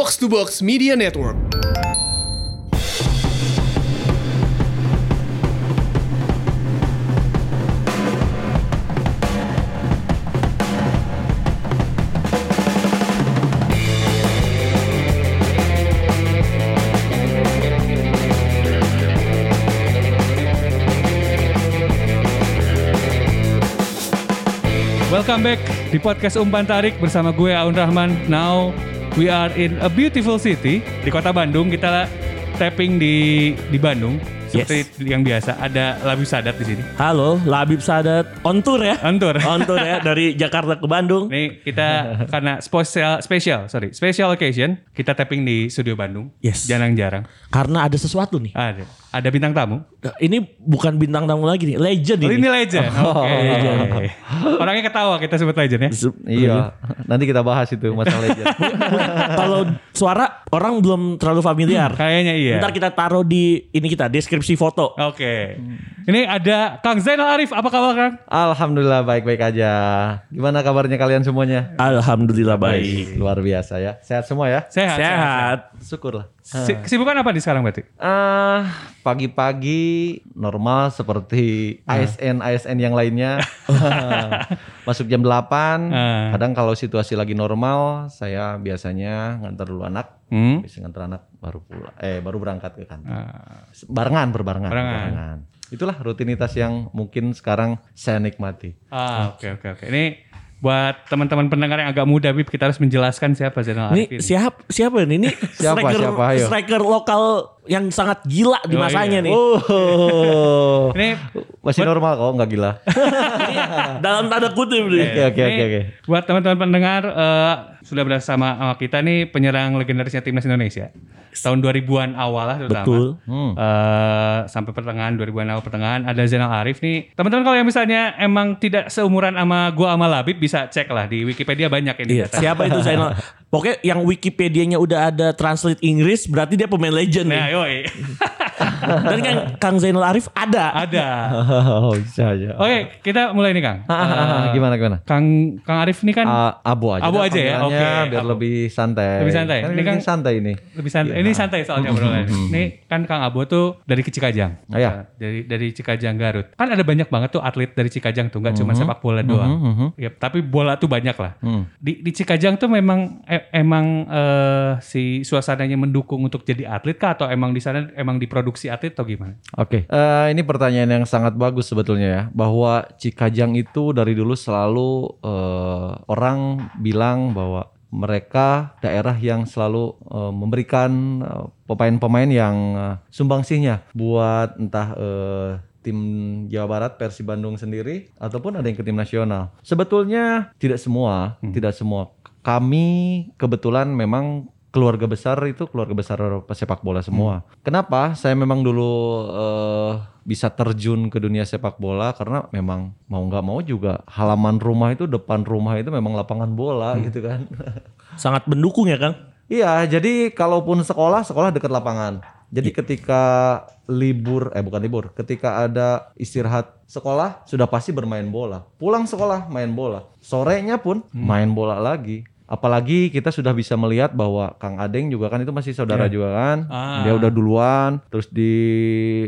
Box to Box Media Network. Welcome back di podcast Umpan Tarik bersama gue Aun Rahman. Now we are in a beautiful city di kota Bandung. Kita tapping di di Bandung. Seperti yang biasa ada Labib Sadat di sini. Halo, Labib Sadat on tour ya. On tour. On tour ya dari Jakarta ke Bandung. Nih kita karena spesial special, sorry, special occasion kita tapping di studio Bandung. Yes. Jarang-jarang. Karena ada sesuatu nih. Ada ada bintang tamu. Ini bukan bintang tamu lagi nih, legend Oh, ini. ini legend. Oke. Orangnya ketawa kita sebut legend ya. Iya, nanti kita bahas itu masalah legend. Kalau suara orang belum terlalu familiar. Kayaknya iya. Ntar kita taruh di ini kita deskripsi foto. Oke. Ini ada Kang Zainal Arif. Apa kabar Kang? Alhamdulillah baik-baik aja. Gimana kabarnya kalian semuanya? Alhamdulillah baik. Luar biasa ya. Sehat semua ya? Sehat. Sehat. Syukurlah. Si- Kesibukan apa di sekarang berarti? Ah, pagi-pagi normal seperti ASN ASN yang lainnya. Masuk jam 8. Ah. Kadang kalau situasi lagi normal, saya biasanya ngantar dulu anak. Hmm? Bisa ngantar anak baru pulang. Eh, baru berangkat ke kantor. Ah, Barengan, berbarengan. Barengan. Itulah rutinitas yang mungkin sekarang saya nikmati. Ah, oke oke oke. Ini buat teman-teman pendengar yang agak muda, Bib, kita harus menjelaskan siapa Zainal Ini Arif ini. siapa siapa ini? Ini Siapa, striker, siapa? Ayo. striker lokal yang sangat gila di Oh, masanya iya. nih. Oh. Ini Masih normal kok, nggak gila. Dalam tanda kutip nih. Oke, oke, ini oke. Buat teman-teman pendengar eh, sudah bersama sama kita nih penyerang legendarisnya timnas Indonesia. Tahun 2000-an awal lah terutama. Betul. Hmm. Eh, sampai pertengahan 2000-an awal pertengahan ada Zainal Arif nih. Teman-teman kalau yang misalnya emang tidak seumuran sama gua sama Labib bisa cek lah di Wikipedia banyak ini Iya, siapa itu Zainal? Pokoknya yang Wikipedia-nya udah ada translate Inggris berarti dia pemain legend Nah, nih. yoi. Dan kan Kang Zainal Arif ada. ada. Oh, bisa aja. Oke, kita mulai nih Kang. Eh, gimana gimana? Kang Kang Arif ini kan Ah, abu aja. Abu aja ya? Oke, Biar Abu. lebih santai. Lebih santai. Kan Ini kan- santai ini. lebih santai. Ini santai soalnya obrolan. Ini kan Kang Abo tuh dari Cikajang. Ah, ya. Dari dari Cikajang Garut. Kan ada banyak banget tuh atlet dari Cikajang tuh, nggak cuma sepak bola doang. mhm. Ya, tapi bola tuh banyak lah. Hmm. Di, di Cikajang tuh memang e- emang eh, si suasananya mendukung untuk jadi atlet kah atau emang di sana emang diproduksi atlet atau gimana? Oke, Eh, ini pertanyaan yang sangat bagus sebetulnya ya, bahwa Cikajang itu dari dulu selalu eh, orang bilang bahwa mereka daerah yang selalu eh, memberikan pemain-pemain yang eh, sumbangsihnya buat entah eh, tim Jawa Barat Persib Bandung sendiri ataupun ada yang ke tim nasional. Sebetulnya tidak semua, tidak semua. Kami kebetulan memang keluarga besar itu keluarga besar pesepak bola semua. Kenapa? Saya memang dulu eh, bisa terjun ke dunia sepak bola karena memang mau nggak mau juga halaman rumah itu depan rumah itu memang lapangan bola gitu kan. Sangat mendukung ya Kang. Iya, jadi kalaupun sekolah, sekolah dekat lapangan. Jadi ketika libur, eh bukan libur, ketika ada istirahat sekolah, sudah pasti bermain bola. Pulang sekolah, main bola. Sorenya pun main bola lagi. Apalagi kita sudah bisa melihat bahwa Kang Adeng juga kan itu masih saudara juga kan. Ah. Dia udah duluan, terus di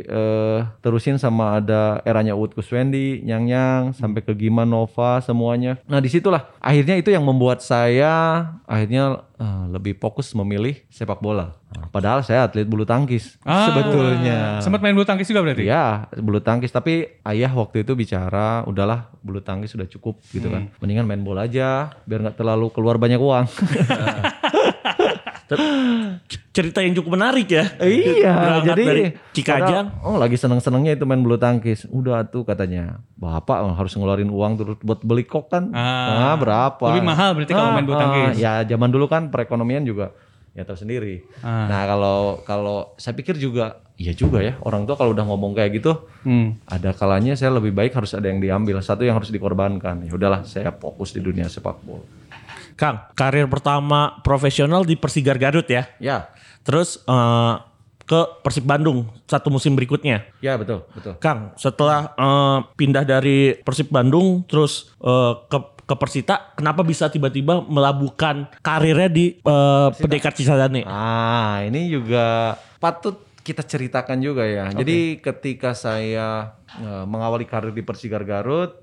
eh, terusin sama ada eranya Uut Kuswendi, Nyang Nyang, sampai ke Gima Nova semuanya. Nah di situlah akhirnya itu yang membuat saya akhirnya eh, lebih fokus memilih sepak bola. Padahal saya atlet bulu tangkis Ah. sebetulnya. Sempat main bulu tangkis juga berarti? Ya, bulu tangkis tapi ayah waktu itu bicara, udahlah bulu tangkis sudah cukup gitu kan. Hmm. Mendingan main bola aja biar nggak terlalu keluar banyak uang. Cerita yang cukup menarik ya. iya, Berangkat jadi dari Cikajang. padahal, Oh, lagi seneng-senengnya itu main bulu tangkis. Udah tuh katanya, Bapak harus ngeluarin uang terus buat beli kok kan. Ah. Nah, berapa? Lebih mahal berarti kalau main bulu tangkis. ya, zaman dulu kan perekonomian juga ya tahu sendiri. Ah. Nah, kalau kalau saya pikir juga iya juga ya, orang tua kalau udah ngomong kayak gitu, Hmm. ada kalanya saya lebih baik harus ada yang diambil, satu yang harus dikorbankan. Ya udahlah, saya fokus di dunia sepak bola. Kang, karir pertama profesional di Persigar Garut ya. Ya, Terus eh, ke Persib Bandung satu musim berikutnya. ya betul, betul. Kang, setelah eh, pindah dari Persib Bandung terus eh, ke ke Persita, kenapa bisa tiba-tiba melabuhkan karirnya di eh, Pendekar Cisadane? Ah, ini juga patut kita ceritakan juga ya. Jadi ketika saya eh, mengawali karir di Persigar Garut,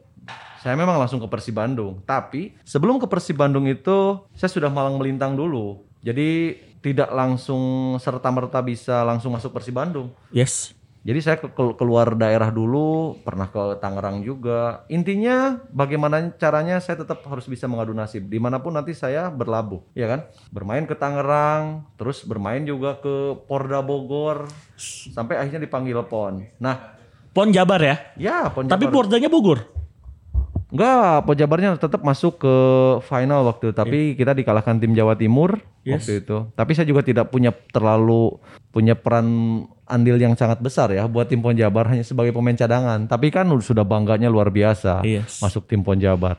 saya memang langsung ke Persi Bandung. Tapi sebelum ke Persi Bandung itu, saya sudah malang melintang dulu. Jadi tidak langsung serta merta bisa langsung masuk Persi Bandung. Yes. Jadi saya ke- ke- keluar daerah dulu, pernah ke Tangerang juga. Intinya bagaimana caranya saya tetap harus bisa mengadu nasib di mana pun nanti saya berlabuh, ya kan? Bermain ke Tangerang, terus bermain juga ke Porda Bogor, sampai akhirnya dipanggil PON. Nah, Pon Jabar ya. ya PON Tapi Jabar. Pordanya Bogor. Enggak, PON Jabarnya tetap masuk ke final waktu itu, tapi kita dikalahkan tim Jawa Timur Yes. waktu itu. Tapi saya juga tidak punya terlalu punya peran andil yang sangat besar ya buat tim PON Jabar hanya sebagai pemain cadangan. Tapi kan sudah bangganya luar biasa Yes. masuk tim PON Jabar.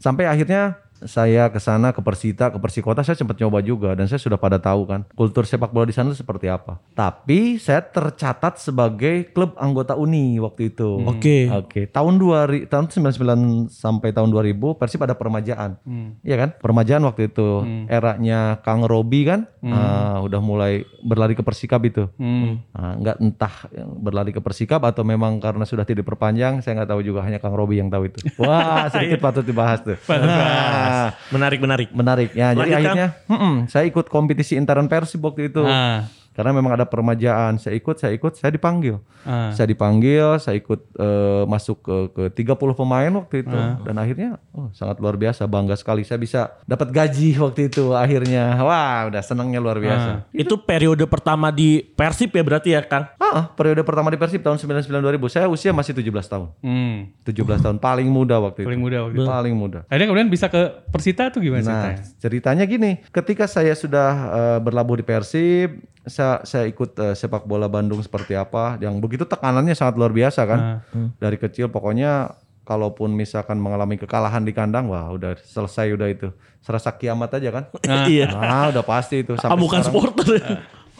Sampai akhirnya saya ke sana ke Persita, ke Persikota saya sempat nyoba juga dan saya sudah pada tahu kan kultur sepak bola di sana seperti apa. Tapi saya tercatat sebagai klub anggota Uni waktu itu. Oke. Oke, tahun 2000 tahun 99 sampai tahun 2000 Persib ada permajaan. Iya kan? Permajaan waktu itu eranya Kang Robi kan ah, udah mulai berlari ke Persikab itu. Hmm. Ah, nggak entah yang berlari ke Persikab atau memang karena sudah tidak diperpanjang, saya nggak tahu juga hanya Kang Robi yang tahu itu. Wah, sedikit patut dibahas tuh. Nah, Menarik menarik. menarik ya. Jadi Lanjutkan. akhirnya mm-mm, saya ikut kompetisi intern Persib waktu itu. Ah. Karena memang ada permajaan, saya ikut, saya ikut, saya dipanggil. Ah. Saya dipanggil, saya ikut eh, masuk ke ke 30 pemain waktu itu Ah. dan akhirnya oh, sangat luar biasa, bangga sekali saya bisa dapat gaji waktu itu akhirnya. Wah, udah senangnya luar biasa. Itu periode pertama di Persib ya berarti ya Kang? Ah, periode pertama di Persib tahun 99 2000. Saya usia masih 17 tahun. Hmm. 17 tahun paling muda waktu itu. Paling muda waktu itu. Paling muda. Akhirnya kemudian bisa ke Persita tuh gimana Nah, ceritanya? ceritanya gini, ketika saya sudah eh, berlabuh di Persib, saya, saya ikut eh, sepak bola Bandung seperti apa, yang begitu tekanannya sangat luar biasa kan. Ah. Dari kecil pokoknya kalaupun misalkan mengalami kekalahan di kandang, wah udah selesai udah itu. Serasa kiamat aja kan. Iya. Ah, udah pasti itu Ah, sampai bukan sekarang. supporter.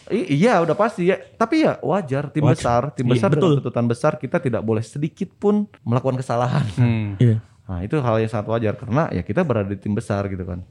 I- iya, udah pasti ya. Tapi ya wajar tim besar, tim Iya, besar betul. dengan tuntutan besar kita tidak boleh sedikit pun melakukan kesalahan. Hmm. Iya. Nah itu hal yang sangat wajar karena ya kita berada di tim besar gitu kan.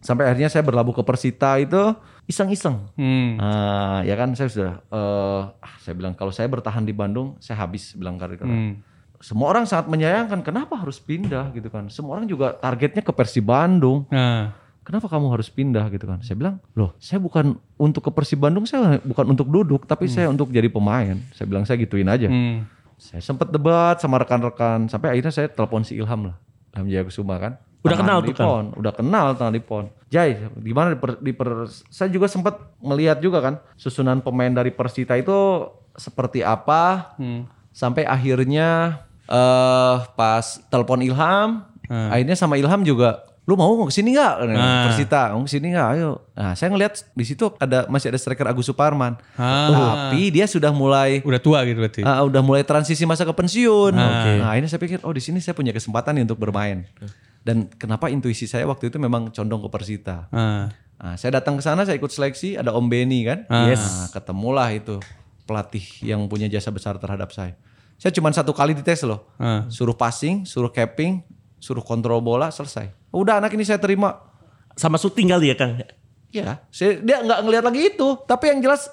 Sampai akhirnya saya berlabuh ke Persita itu iseng-iseng. Hmm. Nah, ya kan saya sudah, eh, ah, saya bilang kalau saya bertahan di Bandung, saya habis bilang karir karena Hmm. semua orang sangat menyayangkan kenapa harus pindah gitu kan. Semua orang juga targetnya ke Persib Bandung. Nah. Kenapa kamu harus pindah gitu kan? Saya bilang, loh saya bukan untuk ke Persib Bandung, saya bukan untuk duduk, tapi saya untuk jadi pemain. Saya bilang saya gituin aja. Hmm. Saya sempat debat sama rekan-rekan sampai akhirnya saya telepon si Ilham lah. Ilham Jaya Kusuma kan. Udah kenal di tuh, kan? PON, udah kenal tangan di PON. Jai, gimana di, per, di per- saya juga sempat melihat juga kan susunan pemain dari Persita itu seperti apa Hmm. sampai akhirnya eh pas telepon Ilham, Hmm. akhirnya sama Ilham juga lu mau mau ke sini nggak Ah. Persita mau ke sini nggak ayo nah saya ngeliat di situ ada masih ada striker Agus Suparman Ah. tapi dia sudah mulai Udah tua gitu berarti. Ah, udah mulai transisi masa ke pensiun. Ah. Nah, ini saya pikir, oh di sini saya punya kesempatan nih untuk bermain. Dan kenapa intuisi saya waktu itu memang condong ke Persita. Ah. Nah, saya datang ke sana, saya ikut seleksi, ada Om Beni kan. Ah. Nah, ketemulah itu pelatih yang punya jasa besar terhadap saya. Saya cuma satu kali dites loh. Ah. Suruh passing, suruh capping, suruh kontrol bola, selesai. Udah anak ini saya terima. Sama syuting kali ya Kang? Ya, saya, dia nggak ngelihat lagi itu. Tapi yang jelas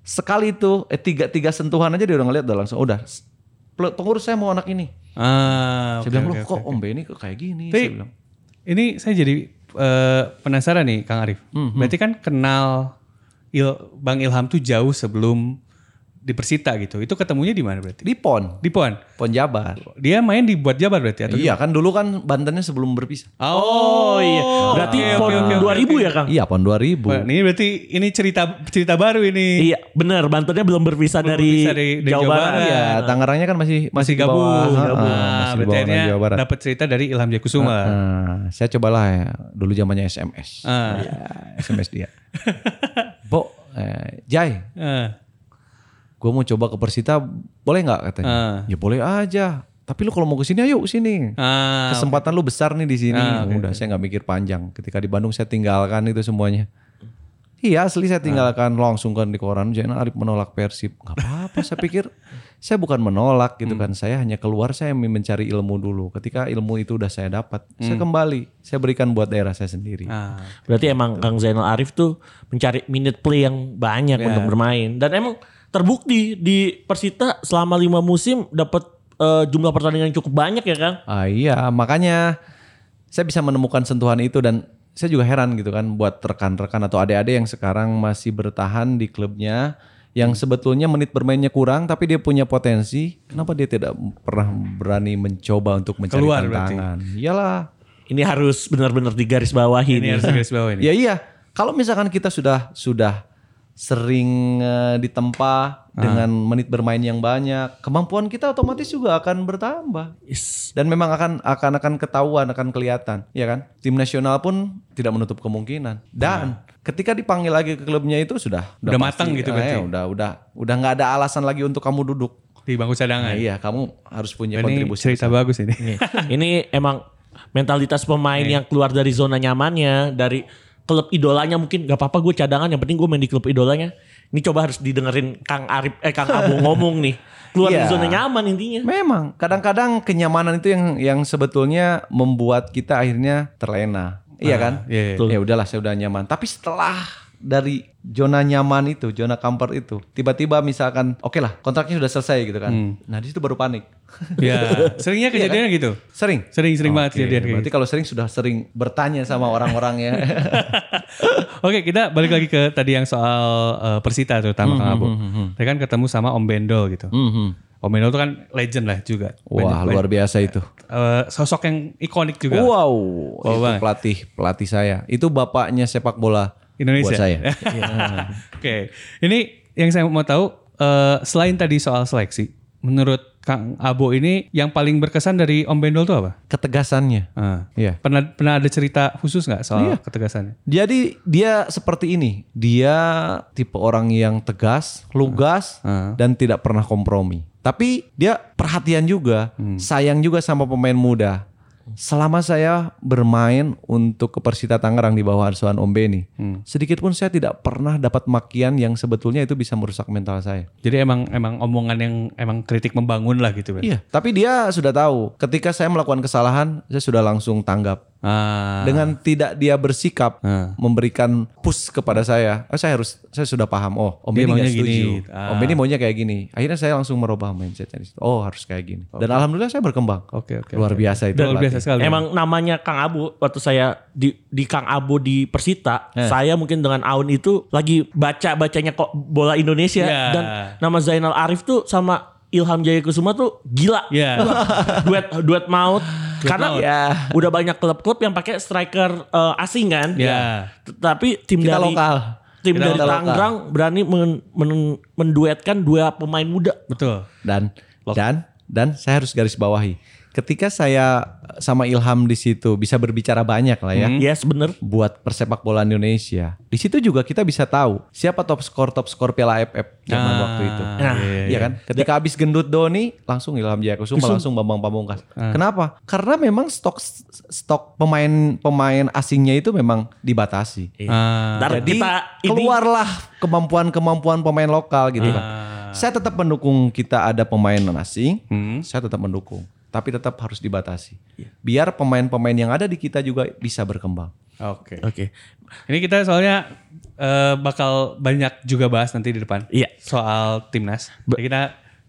sekali itu, eh tiga tiga sentuhan aja dia udah ngelihat udah langsung. Udah, pengurus saya mau anak ini. Ah. saya oke, bilang oke, loh kok oke. Om Benny kok kayak gini. Tapi saya bilang. ini saya jadi eh, penasaran nih Kang Arif. Hmm, Berarti kan kenal Il- Bang Ilham tuh jauh sebelum di Persita gitu. Itu ketemunya di mana berarti? Di PON, Di PON. PON Jabar. Dia main di Buat Jabar berarti atau Iya kan dulu kan Bantennya sebelum berpisah. Oh, iya. Berarti oke, PON oke, 2000 ya Kang? Iya PON 2000. Wah, ini berarti ini cerita cerita baru ini. Iya, benar. Bantennya belum berpisah Belum dari, berpisah dari- dari Jawa, Jawa Barat. Iya, Tangerangnya kan masih Masih masih di gabung. bawah. gabung. Nah, masih di berarti bawah akhirnya Jawa Barat. dapat cerita dari Ilham Jakusuma. Nah, saya cobalah ya, dulu zamannya SMS. Ah. Ya, SMS dia. Bo, eh, Jai, Ah. Gue mau coba ke Persita, boleh nggak katanya? Ah. Ya boleh aja. Tapi lu kalau mau ke sini ayo ke sini. Ah, Kesempatan lu besar nih di sini. Ah, oke, Udah, saya nggak mikir panjang. Ketika di Bandung saya tinggalkan itu semuanya. Iya asli saya tinggalkan langsung kan di koran. Jangan Arif menolak Persib. Gak apa-apa saya pikir. saya bukan menolak gitu Hmm. kan. Saya hanya keluar saya mencari ilmu dulu. Ketika ilmu itu udah saya dapat, saya Hmm. kembali, saya berikan buat daerah saya sendiri. Ah, Berarti emang Kang Zainal Arif tuh mencari minute play yang banyak Ya. untuk bermain dan emang terbukti di Persita selama lima musim dapat eh, jumlah pertandingan yang cukup banyak ya Kang. Ah iya, makanya saya bisa menemukan sentuhan itu dan saya juga heran gitu kan buat rekan-rekan atau adik-adik yang sekarang masih bertahan di klubnya yang sebetulnya menit bermainnya kurang tapi dia punya potensi, kenapa dia tidak pernah berani mencoba untuk mencari Keluar berarti. tantangan? Iyalah. Ini harus benar-benar digarisbawahi ini nih. harus garis bawah ini. Ya iya, kalau misalkan kita sudah sudah sering eh, ditempa dengan menit bermain yang banyak, kemampuan kita otomatis juga akan bertambah. Yes. Dan memang akan akan akan ketahuan, akan kelihatan, ya kan? Tim nasional pun tidak menutup kemungkinan. Dan ketika dipanggil lagi ke klubnya itu sudah Udah matang gitu berarti. eh, udah udah udah nggak ada alasan lagi untuk kamu duduk. Di bangku cadangan. Nah, iya, kamu harus punya ini kontribusi. cerita bagus ini. Ini emang mentalitas pemain yang keluar dari zona nyamannya, dari klub idolanya mungkin gak apa-apa gue cadangan, yang penting gue main di klub idolanya. Ini coba harus didengerin Kang Arif, eh Kang Abu ngomong nih. Keluar dari Iya. zona nyaman intinya. Memang kadang-kadang kenyamanan itu yang yang sebetulnya membuat kita akhirnya terlena. Iya kan? iya, iya. Ya udahlah saya udah nyaman. Tapi setelah dari zona nyaman itu, zona comfort itu, tiba-tiba misalkan oke lah kontraknya sudah selesai gitu kan. Hmm. Nah di situ baru panik. ya, seringnya kejadiannya gitu. Sering. Sering sering banget Oke, kejadian Berarti kalau sering sudah sering bertanya sama orang-orangnya. Oke, kita balik lagi ke tadi yang soal eh, Persita terutama Kang Abu. Tadi kan ketemu sama Om Bendol gitu. Mhm. Om Bendol itu kan legend lah juga. Wah luar biasa itu. eh, sosok yang ikonik juga. Wow, Wow itu banget. pelatih pelatih saya. Itu bapaknya sepak bola Indonesia. buat saya. Oke, ini yang saya mau tahu eh, selain tadi soal seleksi, menurut Kang Abo ini yang paling berkesan dari Om Bendol itu apa? Ketegasannya. Ah. Iya. Pernah pernah ada cerita khusus nggak soal ketegasannya? Jadi dia seperti ini. Dia tipe orang yang tegas, lugas, Ah. dan tidak pernah kompromi. Tapi dia perhatian juga, sayang juga sama pemain muda. Selama saya bermain untuk ke Persita Tangerang di bawah asuhan Om Beni, sedikit pun saya tidak pernah dapat makian yang sebetulnya itu bisa merusak mental saya. Jadi emang emang omongan yang emang kritik membangun lah gitu. berarti? Iya, tapi dia sudah tahu. Ketika saya melakukan kesalahan, saya sudah langsung tanggap. Ah. Dengan tidak dia bersikap Ah. memberikan push kepada saya, oh, saya harus saya sudah paham. Oh, Om maunya nggak setuju. gini. Ah. Om Beni maunya kayak gini. Akhirnya saya langsung merubah mindsetnya. di situ. Oh, harus kayak gini. Dan alhamdulillah saya berkembang. Oke oke. Luar oke. biasa itu. Luar biasa sekali. Emang namanya Kang Abu waktu saya di di Kang Abu di Persita, Eh. saya mungkin dengan Aun itu lagi baca bacanya kok bola Indonesia Ya. dan nama Zainal Arif tuh sama Ilham Jaya Kusuma tuh gila. Ya. duet duet maut karena maut. ya udah banyak klub-klub yang pakai striker eh, asing kan. Ya. Tapi tim Kita dari lokal. tim Kita dari lokal. Tangerang berani men- men- menduetkan dua pemain muda. Betul. Dan dan dan saya harus garis bawahi. Ketika saya sama Ilham di situ bisa berbicara banyak lah ya. Yes, bener. buat persepak bola Indonesia. Di situ juga kita bisa tahu siapa top skor top skor Piala AFF zaman Ah, waktu itu. Nah, Iya kan? Ketika habis gendut Doni, langsung Ilham Jaya Kusuma, langsung Bambang Pamungkas. Kenapa? Karena memang stok stok pemain pemain asingnya itu memang dibatasi. Ah. Ntar Jadi kita ini keluarlah kemampuan-kemampuan pemain lokal gitu kan. Saya tetap mendukung kita ada pemain asing, Hmm. saya tetap mendukung. Tapi tetap harus dibatasi. Biar pemain-pemain yang ada di kita juga bisa berkembang. Oke. Oke. Ini kita soalnya eh, bakal banyak juga bahas nanti di depan. Iya. Soal timnas. Jadi kita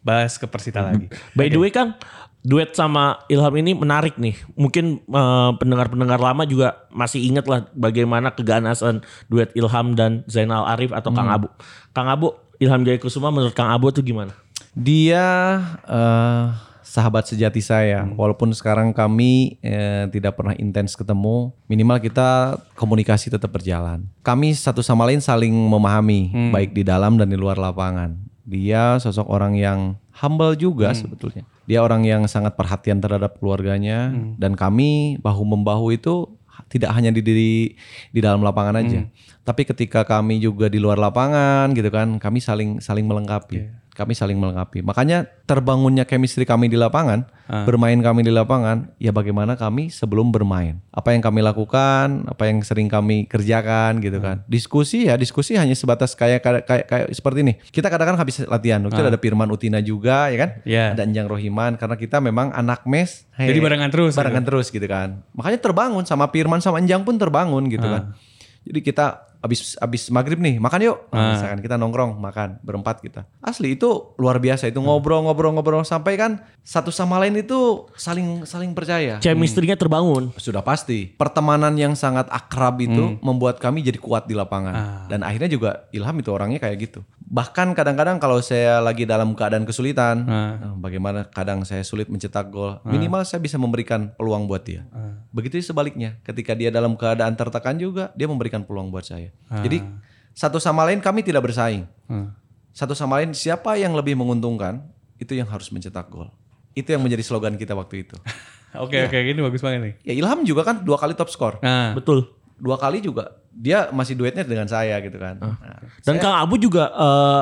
bahas ke Persita lagi. By the way kan duet sama Ilham ini menarik nih. Mungkin eh, pendengar-pendengar lama juga masih ingat lah bagaimana keganasan duet Ilham dan Zainal Arif atau Kang Abu. Kang Abu, Ilham Jaya Kusuma menurut Kang Abu tuh gimana? Dia eh, sahabat sejati saya. Walaupun sekarang kami eh, tidak pernah intens ketemu, minimal kita komunikasi tetap berjalan. Kami satu sama lain saling memahami, baik di dalam dan di luar lapangan. Dia sosok orang yang humble juga sebetulnya. Dia orang yang sangat perhatian terhadap keluarganya dan kami bahu membahu itu tidak hanya di di, di dalam lapangan aja, tapi ketika kami juga di luar lapangan gitu kan, kami saling saling melengkapi. Kami saling melengkapi. Makanya terbangunnya chemistry kami di lapangan, bermain kami di lapangan, ya bagaimana kami sebelum bermain. Apa yang kami lakukan, apa yang sering kami kerjakan gitu kan. Diskusi ya, diskusi hanya sebatas kayak kayak kayak, kayak seperti ini. Kita kadang-kadang habis latihan, waktu itu ada Firman Utina juga ya kan. Iya. Ada Anjang Rohiman karena kita memang anak mes. Jadi barengan terus Barengan terus gitu kan. Makanya terbangun sama Firman sama Anjang pun terbangun gitu kan. Jadi kita abis abis maghrib nih makan yuk. Nah, misalkan kita nongkrong makan berempat kita. Asli itu luar biasa. Itu ngobrol ngobrol ngobrol sampai kan satu sama lain itu saling saling percaya. Chemistry-nya terbangun. sudah pasti. Pertemanan yang sangat akrab itu membuat kami jadi kuat di lapangan. Dan akhirnya juga Ilham itu orangnya kayak gitu bahkan kadang-kadang kalau saya lagi dalam keadaan kesulitan nah, bagaimana kadang saya sulit mencetak gol minimal saya bisa memberikan peluang buat dia. Begitu sebaliknya ketika dia dalam keadaan tertekan juga dia memberikan peluang buat saya. Jadi satu sama lain kami tidak bersaing. Hmm. satu sama lain siapa yang lebih menguntungkan itu yang harus mencetak gol. Itu yang menjadi slogan kita waktu itu. Oke oke ini bagus banget nih. ya Ilham juga kan dua kali top skor. Nah, Betul. Dua kali juga dia masih duetnya dengan saya gitu kan. Nah, Dan Kang Abu juga eh,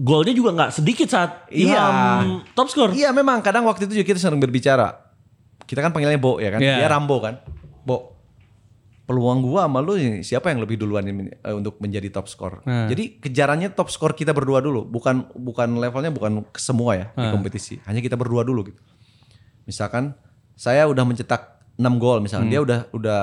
golnya juga nggak sedikit saat Iya. Ilham top score. iya memang kadang waktu itu juga kita sering berbicara. Kita kan panggilnya Bo ya kan. Iya. Dia Rambo kan. Bo. Peluang gua sama lu ini, siapa yang lebih duluan ini, eh, untuk menjadi top skor. Jadi kejarannya top skor kita berdua dulu, bukan bukan levelnya bukan ke semua ya di kompetisi. Hanya kita berdua dulu gitu. Misalkan saya udah mencetak 6 gol misalkan, dia udah udah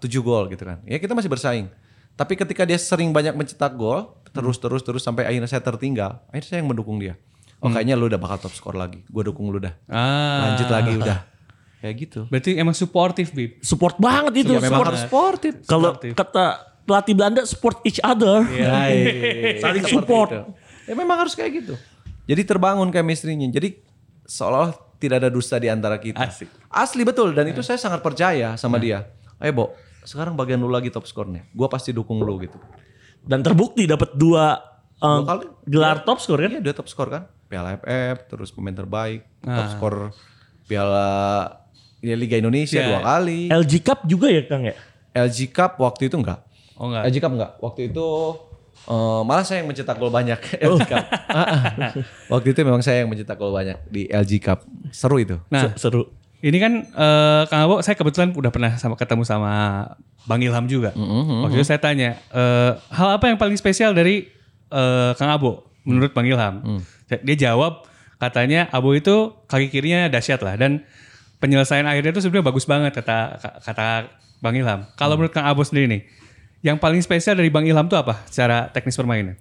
7 gol gitu kan. Ya kita masih bersaing. Tapi ketika dia sering banyak mencetak gol, terus terus terus sampai akhirnya saya tertinggal, akhirnya saya yang mendukung dia. Oh kayaknya lu udah bakal top skor lagi. Gue dukung lu dah. ah, Lanjut lagi udah. Kayak gitu. berarti emang suportif bib. Support banget itu. Ya memang support. sportif. Kalau kata pelatih Belanda support each other. Saling Seperti support. itu. Ya memang harus kayak gitu. Jadi terbangun chemistry-nya. Jadi seolah tidak ada dusta di antara kita. Asik. Asli betul dan itu saya sangat percaya sama dia. Ayo, Bo, sekarang bagian lu lagi top skornya. Gua pasti dukung lu gitu. Dan terbukti dapat dua, eh, Dua kali. gelar top score kan? Iya, dia top skor kan. Piala FF, terus pemain terbaik, top skor Piala ya, Liga Indonesia Iya. dua kali. LG Cup juga ya Kang ya? LG Cup waktu itu enggak. Oh enggak. LG Cup enggak. Waktu itu eh, malah saya yang mencetak gol banyak LG Cup. waktu itu memang saya yang mencetak gol banyak di LG Cup. Seru itu. Nah, Seru. ini kan eh, Kang Abo, saya kebetulan udah pernah sama ketemu sama Bang Ilham juga. Waktu itu saya tanya, eh, hal apa yang paling spesial dari eh, Kang Abo menurut Bang Ilham? Dia jawab katanya Abo itu kaki kirinya dahsyat lah dan penyelesaian akhirnya itu sebenarnya bagus banget kata kata Bang Ilham. Kalau menurut Kang Abo sendiri nih, yang paling spesial dari Bang Ilham itu apa secara teknis permainan?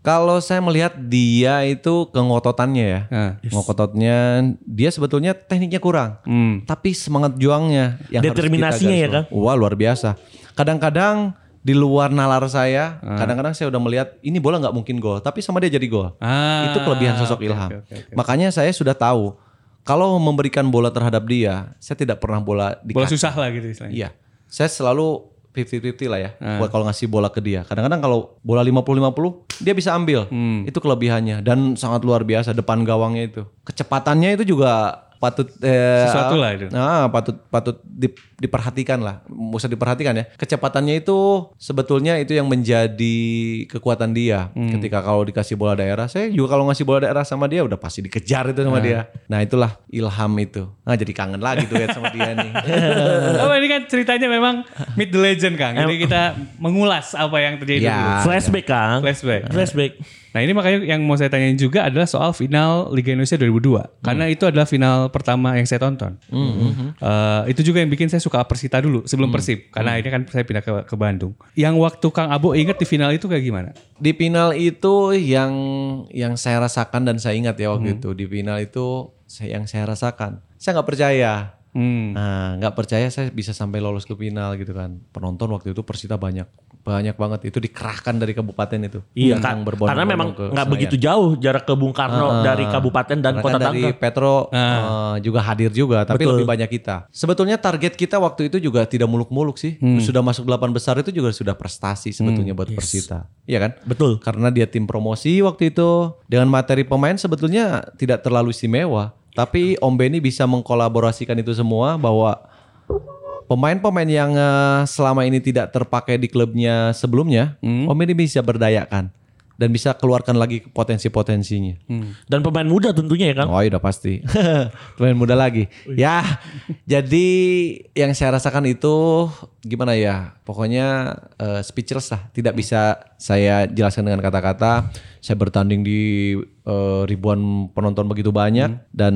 Kalau saya melihat dia itu kengototannya ya. Nah. Ngototnya dia sebetulnya tekniknya kurang. Hmm. Tapi semangat juangnya yang harus kita Determinasinya ya, bawahi. Wah, luar biasa. Kadang-kadang di luar nalar saya, kadang-kadang saya udah melihat ini bola nggak mungkin gol, tapi sama dia jadi gol. Ah, itu kelebihan sosok oke, Ilham. oke, oke, oke. Makanya saya sudah tahu kalau memberikan bola terhadap dia, saya tidak pernah bola di Bola kaki. susah lah gitu istilahnya. Iya. Saya selalu 50-50 lah ya. Buat kalau ngasih bola ke dia. Kadang-kadang kalau bola 50-50 dia bisa ambil. Itu kelebihannya dan sangat luar biasa depan gawangnya itu. Kecepatannya itu juga patut eh, Sesuatu lah itu. Nah, patut patut di- diperhatikan lah. Usah diperhatikan ya. Kecepatannya itu sebetulnya itu yang menjadi kekuatan dia. Hmm. Ketika kalau dikasih bola daerah, saya juga kalau ngasih bola daerah sama dia udah pasti dikejar itu sama dia. Nah, itulah ilham itu. Nah, jadi kangen lagi tuh ya sama dia nih. Oh ini kan ceritanya memang Meet the Legend Kang. Jadi kita mengulas apa yang terjadi Ya. dulu. Flashback Kang. Flashback. Flashback. Nah ini makanya yang mau saya tanyain juga adalah soal final Liga Indonesia 2002. Karena itu adalah final pertama yang saya tonton. Eh, itu juga yang bikin saya suka Persita dulu sebelum Persib. Karena ini kan saya pindah ke, ke Bandung. Yang waktu Kang Abo inget di final itu kayak gimana? Di final itu yang yang saya rasakan dan saya ingat ya waktu itu di final itu yang saya rasakan. Saya nggak percaya. Hmm. Nah, nggak percaya saya bisa sampai lolos ke final gitu kan. Penonton waktu itu Persita banyak, banyak banget. Itu dikerahkan dari kabupaten itu. Iya kan. Karena memang nggak begitu jauh jarak ke Bung Karno dari kabupaten dan kota kan dari Tangerang. Petro eh, juga hadir juga, tapi Betul. lebih banyak kita. Sebetulnya target kita waktu itu juga tidak muluk-muluk sih. Sudah masuk delapan besar itu juga sudah prestasi sebetulnya buat Persita. Iya kan? Betul. Karena dia tim promosi waktu itu dengan materi pemain sebetulnya tidak terlalu istimewa. Tapi Om Benny bisa mengkolaborasikan itu semua bahwa pemain-pemain yang eh, selama ini tidak terpakai di klubnya sebelumnya, Om Benny bisa berdayakan. dan bisa keluarkan lagi potensi-potensinya. Dan pemain muda tentunya ya Kang. Oh, iya udah pasti. Pemain muda lagi. Ya, jadi yang saya rasakan itu gimana ya? Pokoknya eh, speechless lah. Tidak bisa saya jelaskan dengan kata-kata. Saya bertanding di eh, ribuan penonton begitu banyak dan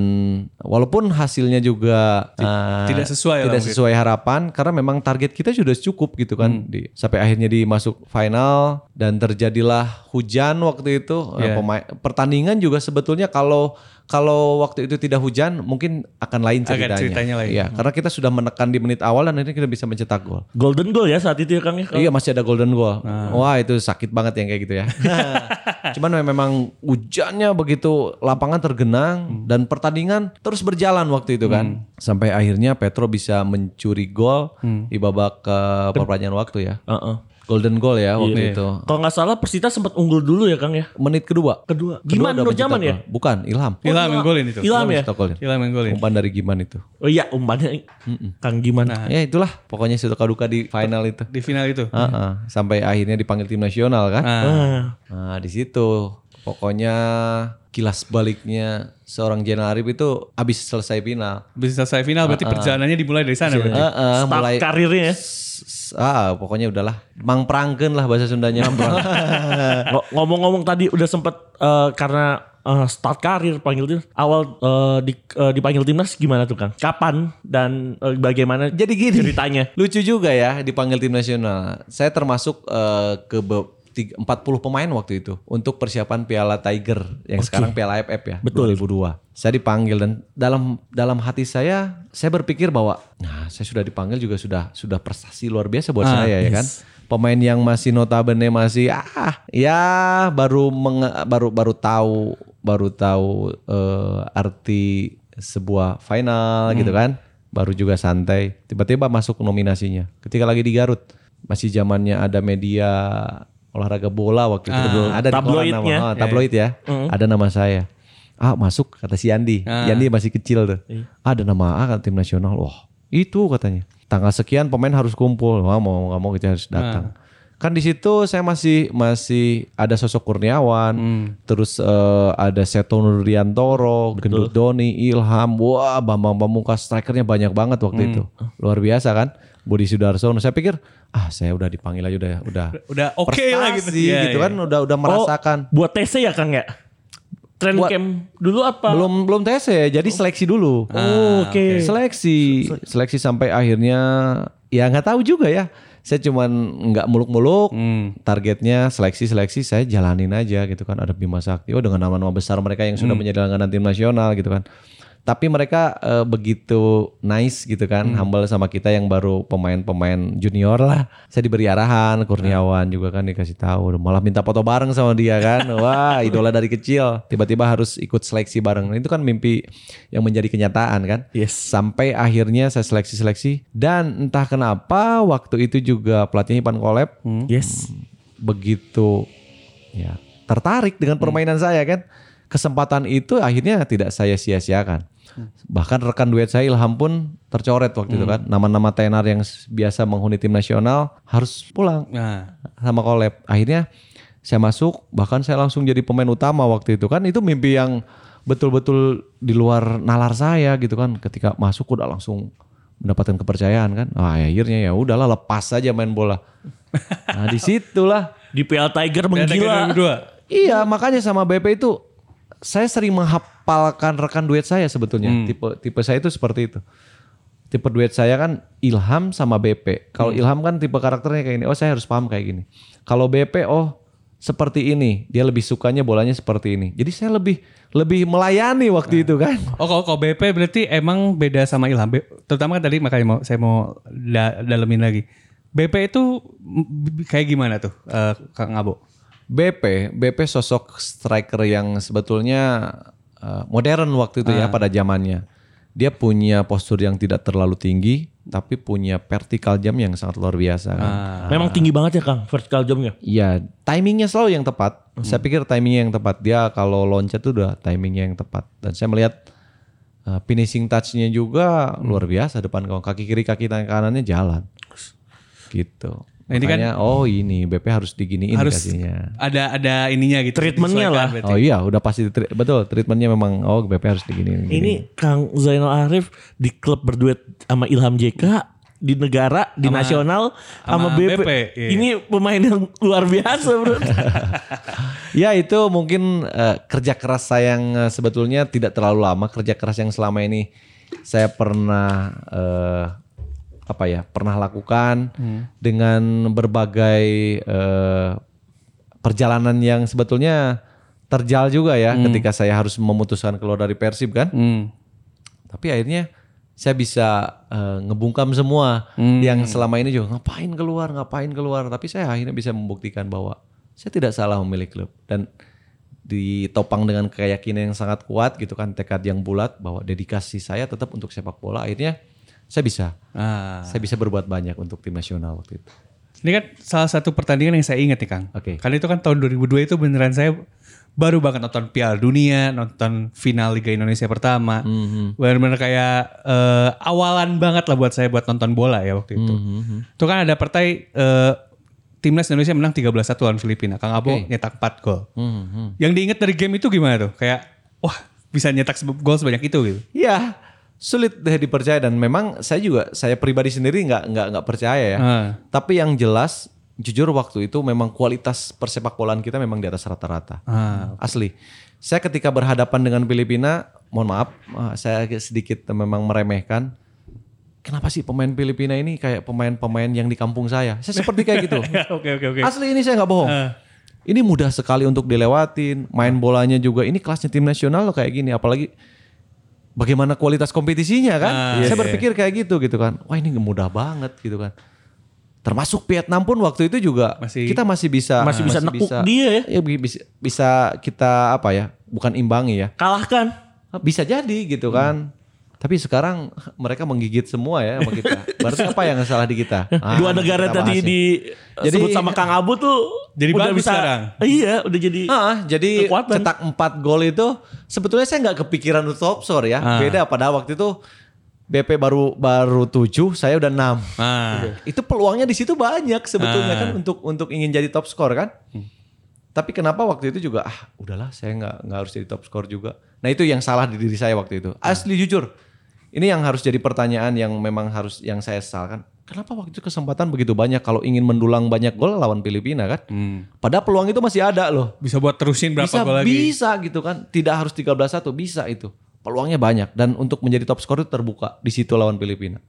walaupun hasilnya juga eh, tidak sesuai tidak mungkin. sesuai harapan karena memang target kita sudah cukup gitu kan di sampai akhirnya di masuk final dan terjadilah hujan waktu itu Eh, Iya. pemain pertandingan juga sebetulnya kalau kalau waktu itu tidak hujan mungkin akan lain Akan ceritanya. ceritanya lain. Iya, karena kita sudah menekan di menit awal dan akhirnya kita bisa mencetak gol. Golden goal ya saat itu ya Kang ya. Iya masih ada golden goal. Wah itu sakit banget yang kayak gitu ya. Cuman memang hujannya begitu lapangan tergenang dan pertandingan terus berjalan waktu itu kan. Sampai akhirnya Petro bisa mencuri gol di babak ke perpanjangan waktu ya. Heeh. Golden goal ya waktu itu. Kalau nggak salah Persita sempat unggul dulu ya Kang ya. Menit kedua. Kedua. Kedua Giman udah Nur Jaman ya? Bukan, Ilham. Ilham yang golin itu. Ilham ya? Mencetak golin. Ilham yang golin. Umpan dari Giman itu. Oh iya umpannya Kang Giman. Ya itulah pokoknya suka duka di final itu. Di final itu. Heeh, Sampai akhirnya dipanggil tim nasional kan. Nah, Ah. Nah di situ pokoknya kilas baliknya seorang Jenal Arif itu habis selesai final. bisa selesai final berarti perjalanannya dimulai dari sana berarti. Heeh, Start mulai karirnya ya. s- ah pokoknya udahlah mang prangken lah bahasa Sundanya. Ngo- Ngomong-ngomong tadi udah sempet eh, karena eh, start karir panggil tim awal eh, di, eh, dipanggil timnas gimana tuh Kang? Kapan dan eh, bagaimana Jadi gini. ceritanya? Lucu juga ya dipanggil tim nasional. Saya termasuk eh, ke be- 40 pemain waktu itu untuk persiapan Piala Tiger yang sekarang Piala AFF ya Betul. 2002. Saya dipanggil dan dalam dalam hati saya saya berpikir bahwa nah saya sudah dipanggil juga sudah sudah prestasi luar biasa buat Ah, saya ya kan. Pemain yang masih notabene masih ah ya baru menge- baru baru tahu baru tahu eh, arti sebuah final gitu kan. Baru juga santai. Tiba-tiba masuk nominasinya. Ketika lagi di Garut masih zamannya ada media olahraga bola waktu itu ada di koran Tabloidnya. nama, oh, tabloid ya. Ada nama saya. Ah masuk kata si Yandi. Yandi masih kecil tuh. Ada nama A kan tim nasional. Wah itu katanya. Tanggal sekian pemain harus kumpul. Wah mau nggak mau kita harus datang. Kan di situ saya masih masih ada sosok Kurniawan, terus eh, ada Seto Nurdiantoro, Gendut Doni, Ilham, wah Bambang Pamungkas strikernya banyak banget waktu itu, luar biasa kan, Budi Sudarsono. Saya pikir ah saya udah dipanggil aja udah udah Udah oke lah gitu. Iya, gitu iya. kan, udah udah merasakan. Oh, buat TC ya Kang ya? Trend Buat- camp dulu apa? Belum belum ya, jadi seleksi dulu. Oh, oke. Seleksi, seleksi sampai akhirnya ya nggak tahu juga ya. Saya cuman nggak muluk-muluk. Targetnya seleksi-seleksi saya jalanin aja gitu kan. Ada Bima Sakti, oh dengan nama-nama besar mereka yang sudah menjadi langganan tim nasional gitu kan. Tapi mereka eh, begitu nice gitu kan, humble sama kita yang baru pemain-pemain junior lah. Saya diberi arahan, Kurniawan juga kan dikasih tahu, malah minta foto bareng sama dia kan. Wah, idola dari kecil, tiba-tiba harus ikut seleksi bareng. Nah, Itu kan mimpi yang menjadi kenyataan kan. Yes. Sampai akhirnya saya seleksi-seleksi dan entah kenapa waktu itu juga pelatihnya Ipan Kolep Yes. begitu ya tertarik dengan permainan saya kan. Kesempatan itu akhirnya tidak saya sia-siakan. Bahkan rekan duet saya Ilham pun tercoret waktu itu kan. Nama-nama tenar yang biasa menghuni tim nasional harus pulang Nah, sama Kolep. Akhirnya saya masuk, bahkan saya langsung jadi pemain utama waktu itu kan. Itu mimpi yang betul-betul di luar nalar saya gitu kan. Ketika masuk udah langsung mendapatkan kepercayaan kan. Ah akhirnya ya udahlah lepas saja main bola. Nah di situlah Di PL Tiger Piala Tiger menggila. 2002. Iya, makanya sama BP itu saya sering menghafalkan rekan duet saya sebetulnya. Tipe tipe saya itu seperti itu. Tipe duet saya kan Ilham sama BP. Kalau Ilham kan tipe karakternya kayak ini. Oh, saya harus paham kayak gini. Kalau BP oh seperti ini. Dia lebih sukanya bolanya seperti ini. Jadi saya lebih lebih melayani waktu itu kan. Oh kalau, kalau BP berarti emang beda sama Ilham. Terutama kan tadi makanya mau saya mau da- dalemin lagi. BP itu kayak gimana tuh eh, Kang Abo? BP, BP sosok striker yang sebetulnya uh, modern waktu itu ya pada zamannya. Dia punya postur yang tidak terlalu tinggi, tapi punya vertical jam yang sangat luar biasa. Kan? Memang tinggi banget ya Kang vertical jump-nya. Iya, timingnya selalu yang tepat. Saya pikir timingnya yang tepat. Dia kalau loncat tuh udah timingnya yang tepat. Dan saya melihat uh, finishing touch-nya juga luar biasa depan kawan. Kaki kiri, kaki tangan kanannya jalan. Gitu. Nah, ini kan Makanya, oh ini BP harus diginiin harus kasihnya. ada ada ininya gitu. Treatmentnya lah. berarti. Oh iya, udah pasti tri- betul treatmentnya memang oh BP harus diginiin. Ini Kang Zainal Arif di klub berduet sama Ilham JK di negara, di nasional sama, sama BP. BP, iya. Ini pemain yang luar biasa, Bro. Ya itu mungkin eh, kerja keras saya yang eh, sebetulnya tidak terlalu lama. Kerja keras yang selama ini saya pernah eh, apa ya pernah lakukan dengan berbagai eh, perjalanan yang sebetulnya terjal juga ya ketika saya harus memutuskan keluar dari Persib kan. Hmm. Tapi akhirnya saya bisa eh, ngebungkam semua yang selama ini juga ngapain keluar, ngapain keluar. Tapi saya akhirnya bisa membuktikan bahwa saya tidak salah memilih klub dan ditopang dengan keyakinan yang sangat kuat gitu kan tekad yang bulat bahwa dedikasi saya tetap untuk sepak bola akhirnya saya bisa Ah. saya bisa berbuat banyak untuk tim nasional waktu itu. Ini kan salah satu pertandingan yang saya ingat nih Kang. Oke. Karena itu kan tahun 2002 itu beneran saya baru banget nonton Piala Dunia, nonton final Liga Indonesia pertama. Bener-bener kayak eh, awalan banget lah buat saya buat nonton bola ya waktu itu. Itu kan ada partai eh, timnas Indonesia menang 13-1 lawan Filipina. Kang Abo nyetak 4 gol. Yang diingat dari game itu gimana tuh? Kayak wah bisa nyetak gol sebanyak itu gitu. Iya sulit deh dipercaya dan memang saya juga saya pribadi sendiri nggak nggak nggak percaya ya. Ah. Tapi yang jelas jujur waktu itu memang kualitas persepak bolaan kita memang di atas rata-rata. Ah. Asli. Saya ketika berhadapan dengan Filipina, mohon maaf, eh, saya sedikit memang meremehkan. Kenapa sih pemain Filipina ini kayak pemain-pemain yang di kampung saya? Saya seperti kayak gitu. Oke oke oke. Asli ini saya nggak bohong. Ini mudah sekali untuk dilewatin. Main bolanya juga. Ini kelasnya tim nasional loh kayak gini. Apalagi bagaimana kualitas kompetisinya kan? Ah, saya iya, berpikir kayak gitu gitu kan. Wah ini mudah banget gitu kan. Termasuk Vietnam pun waktu itu juga Masih- kita masih bisa Masih bisa nekuk dia ya. bi- bisa, bisa kita apa ya? Bukan imbangi ya. Kalahkan. Bisa jadi gitu kan. Tapi sekarang mereka menggigit semua ya sama kita. Berarti apa yang salah di kita? Ah, Dua negara kita tadi ya. di Jadi- sebut sama Kang Abu tuh Jadi bagus sekarang. Iya, udah jadi Ah, jadi Kekuatan. cetak 4 gol itu sebetulnya saya nggak kepikiran untuk top score ya. Ah. Beda pada waktu itu BP baru baru 7, saya udah 6. Ah. Itu peluangnya di situ banyak sebetulnya Ah. kan untuk untuk ingin jadi top score kan. Tapi kenapa waktu itu juga ah udahlah saya nggak nggak harus jadi top score juga. Nah itu yang salah di diri saya waktu itu. Asli jujur. Ini yang harus jadi pertanyaan yang memang harus yang saya sesalkan. Kenapa waktu itu kesempatan begitu banyak kalau ingin mendulang banyak gol lawan Filipina kan? Hmm. Padahal peluang itu masih ada loh. Bisa buat terusin berapa bisa gol lagi? bisa gitu kan. Tidak harus 13-1 bisa itu. Peluangnya banyak dan untuk menjadi top skor itu terbuka di situ lawan Filipina.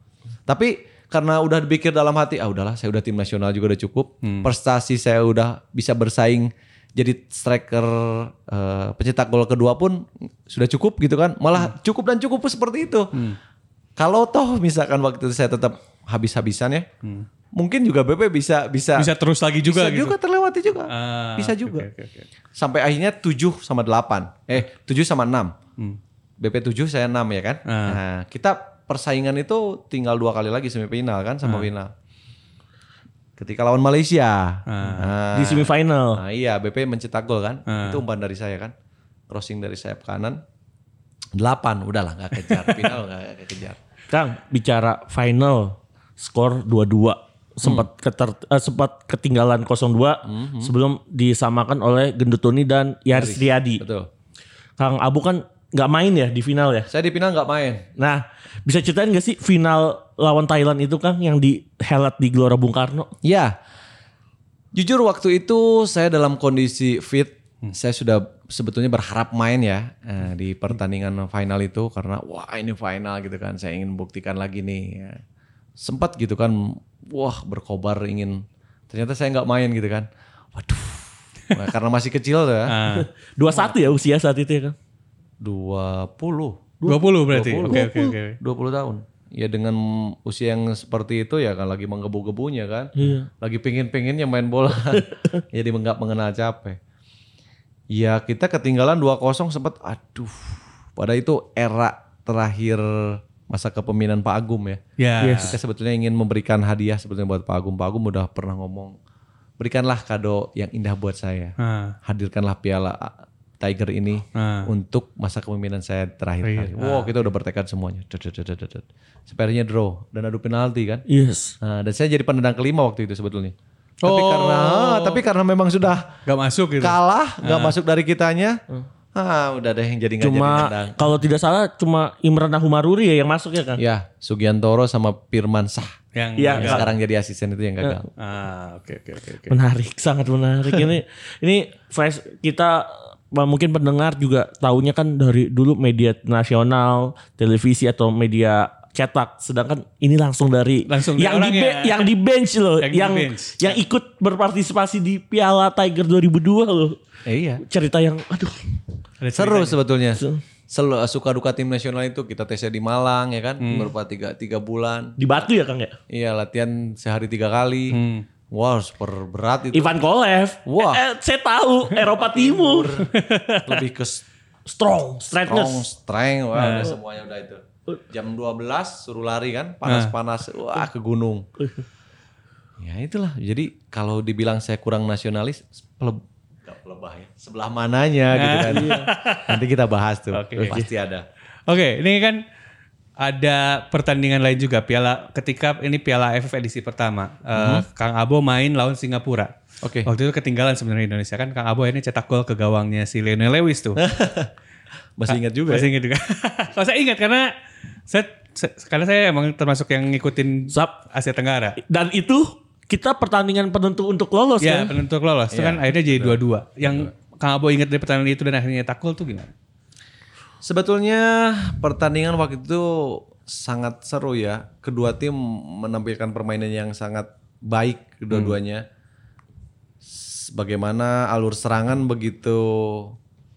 Tapi karena udah dipikir dalam hati ah udahlah saya udah tim nasional juga udah cukup. Hmm. prestasi saya udah bisa bersaing jadi striker eh, pencetak gol kedua pun sudah cukup gitu kan. Malah cukup dan cukup pun seperti itu. Kalau toh misalkan waktu itu saya tetap habis-habisan ya mungkin juga BP bisa bisa Bisa terus lagi juga bisa gitu. juga terlewati juga Ah, bisa juga oke, oke, oke. sampai akhirnya 7 sama 8. Eh, 7 sama 6. BP 7 saya 6 ya kan? Hmm. Ah. Nah, kita persaingan itu tinggal dua kali lagi semifinal kan Ah. sama final. Ketika lawan Malaysia. Nah, di semifinal. nah, iya, BP mencetak gol kan? Ah. Itu umpan dari saya kan. Crossing dari sayap kanan. 8, udahlah nggak kejar. Final nggak kejar. Kang, bicara final skor 2-2 sempat keter, eh, sempat ketinggalan 0-2 sebelum disamakan oleh Gendutoni dan Yaris Riyadi. Betul. Kang Abu kan nggak main ya di final ya. Saya di final nggak main. Nah, bisa ceritain gak sih final lawan Thailand itu Kang yang dihelat di Gelora Bung Karno? Ya, jujur waktu itu saya dalam kondisi fit. Saya sudah sebetulnya berharap main ya eh, di pertandingan final itu karena wah ini final gitu kan. Saya ingin membuktikan lagi nih. ya. Sempat gitu kan, wah berkobar ingin. Ternyata saya nggak main gitu kan. Waduh, Nah, karena masih kecil tuh ya. Ah. 21 ya usia saat itu ya Kang? 20. 20 berarti. 20. Oke oke oke. 20 tahun. Ya dengan usia yang seperti itu ya kan lagi menggebu-gebunya kan. Iya. Lagi pingin-pinginnya main bola. Jadi nggak mengenal capek. Ya kita ketinggalan 2-0 sempat aduh. Pada itu era terakhir masa kepemimpinan Pak Agum ya. Ya. Kita sebetulnya ingin memberikan hadiah sebetulnya buat Pak Agum. Pak Agum udah pernah ngomong, berikanlah kado yang indah buat saya. Ah. Hadirkanlah piala Tiger ini Ah. untuk masa kepemimpinan saya terakhir Iya. kali. Wow, kita udah bertekad semuanya. Akhirnya draw dan adu penalti kan. Yes. Nah, dan saya jadi penendang kelima waktu itu sebetulnya. Tapi Oh. karena tapi karena memang sudah Gak masuk gitu. kalah, nggak masuk dari kitanya. Ah, udah deh yang jadi nggak jadi Cuma tendang. kalau tidak salah cuma Imran Humaruri ya yang masuk ya kan? Ya, Sugiantoro sama Firman Sah. Yang Iya. Yang sekarang jadi asisten itu yang gagal. Ah, oke oke oke oke. Menarik, sangat menarik ini. ini flash kita mungkin pendengar juga tahunya kan dari dulu media nasional, televisi atau media cetak. Sedangkan ini langsung dari Langsung dari yang di be- yang di bench loh, Yang yang bench. yang ikut berpartisipasi di Piala Tiger 2002 loh. Eh, iya. Cerita yang aduh. Ada Seru ceritanya. sebetulnya. Sel- suka duka tim nasional itu kita tesnya di Malang ya kan, beberapa tiga tiga bulan. Di Batu ya Kang ya? Iya latihan sehari tiga kali. Hmm. Wah super berat itu. Ivan Kolev. Wah. Eh, eh, saya tahu Eropa Timur. Lebih ke Strong, strong, straightness. strength, wah udah semuanya udah itu. Jam 12 suruh lari kan, panas-panas, wah ke gunung. Ya itulah. Jadi kalau dibilang saya kurang nasionalis, peleb gak pelebah ya. Sebelah mananya gitu kan. Nanti kita bahas tuh. Oke. Pasti ada. Oke, ini kan ada pertandingan lain juga Piala ketika ini Piala AFF edisi pertama. Eh, Kang Abo main lawan Singapura. Oke. Waktu itu ketinggalan sebenarnya Indonesia kan Kang Abo ini cetak gol ke gawangnya si Lionel Lewis tuh. Masih ingat juga ya? Masih ingat juga. Kalau saya ingat karena saya, saya- karena saya emang termasuk yang ngikutin Sap. Asia Tenggara. Dan itu kita pertandingan penentu untuk lolos Ya, kan? penentu lolos. Itu Iya, kan akhirnya jadi dua-dua. Yang Kang Abo ingat dari pertandingan itu dan akhirnya cetak gol tuh gimana? Sebetulnya pertandingan waktu itu sangat seru ya. Kedua tim menampilkan permainan yang sangat baik kedua-duanya. S- Bagaimana alur serangan begitu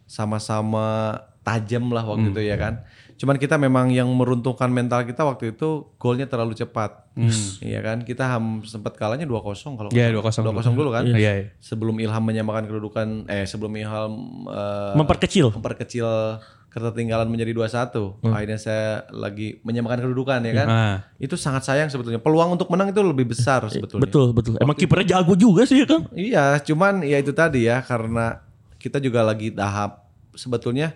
sama-sama tajam lah waktu itu ya kan. Cuman kita memang yang meruntuhkan mental kita waktu itu golnya terlalu cepat. Iya kan? Kita ham, sempat kalahnya 2-0 kalau Iya, nggak 2-0 salah. 2-0 dulu kan. Iya, iya. Sebelum Ilham menyamakan kedudukan eh sebelum Ilham eh, Memperkecil. memperkecil ketertinggalan menjadi 2-1. Akhirnya saya lagi menyamakan kedudukan ya kan. Ah. Itu sangat sayang sebetulnya. Peluang untuk menang itu lebih besar sebetulnya. Betul, betul. Emang kipernya jago juga sih ya Kang? Iya, cuman ya itu tadi ya karena kita juga lagi tahap sebetulnya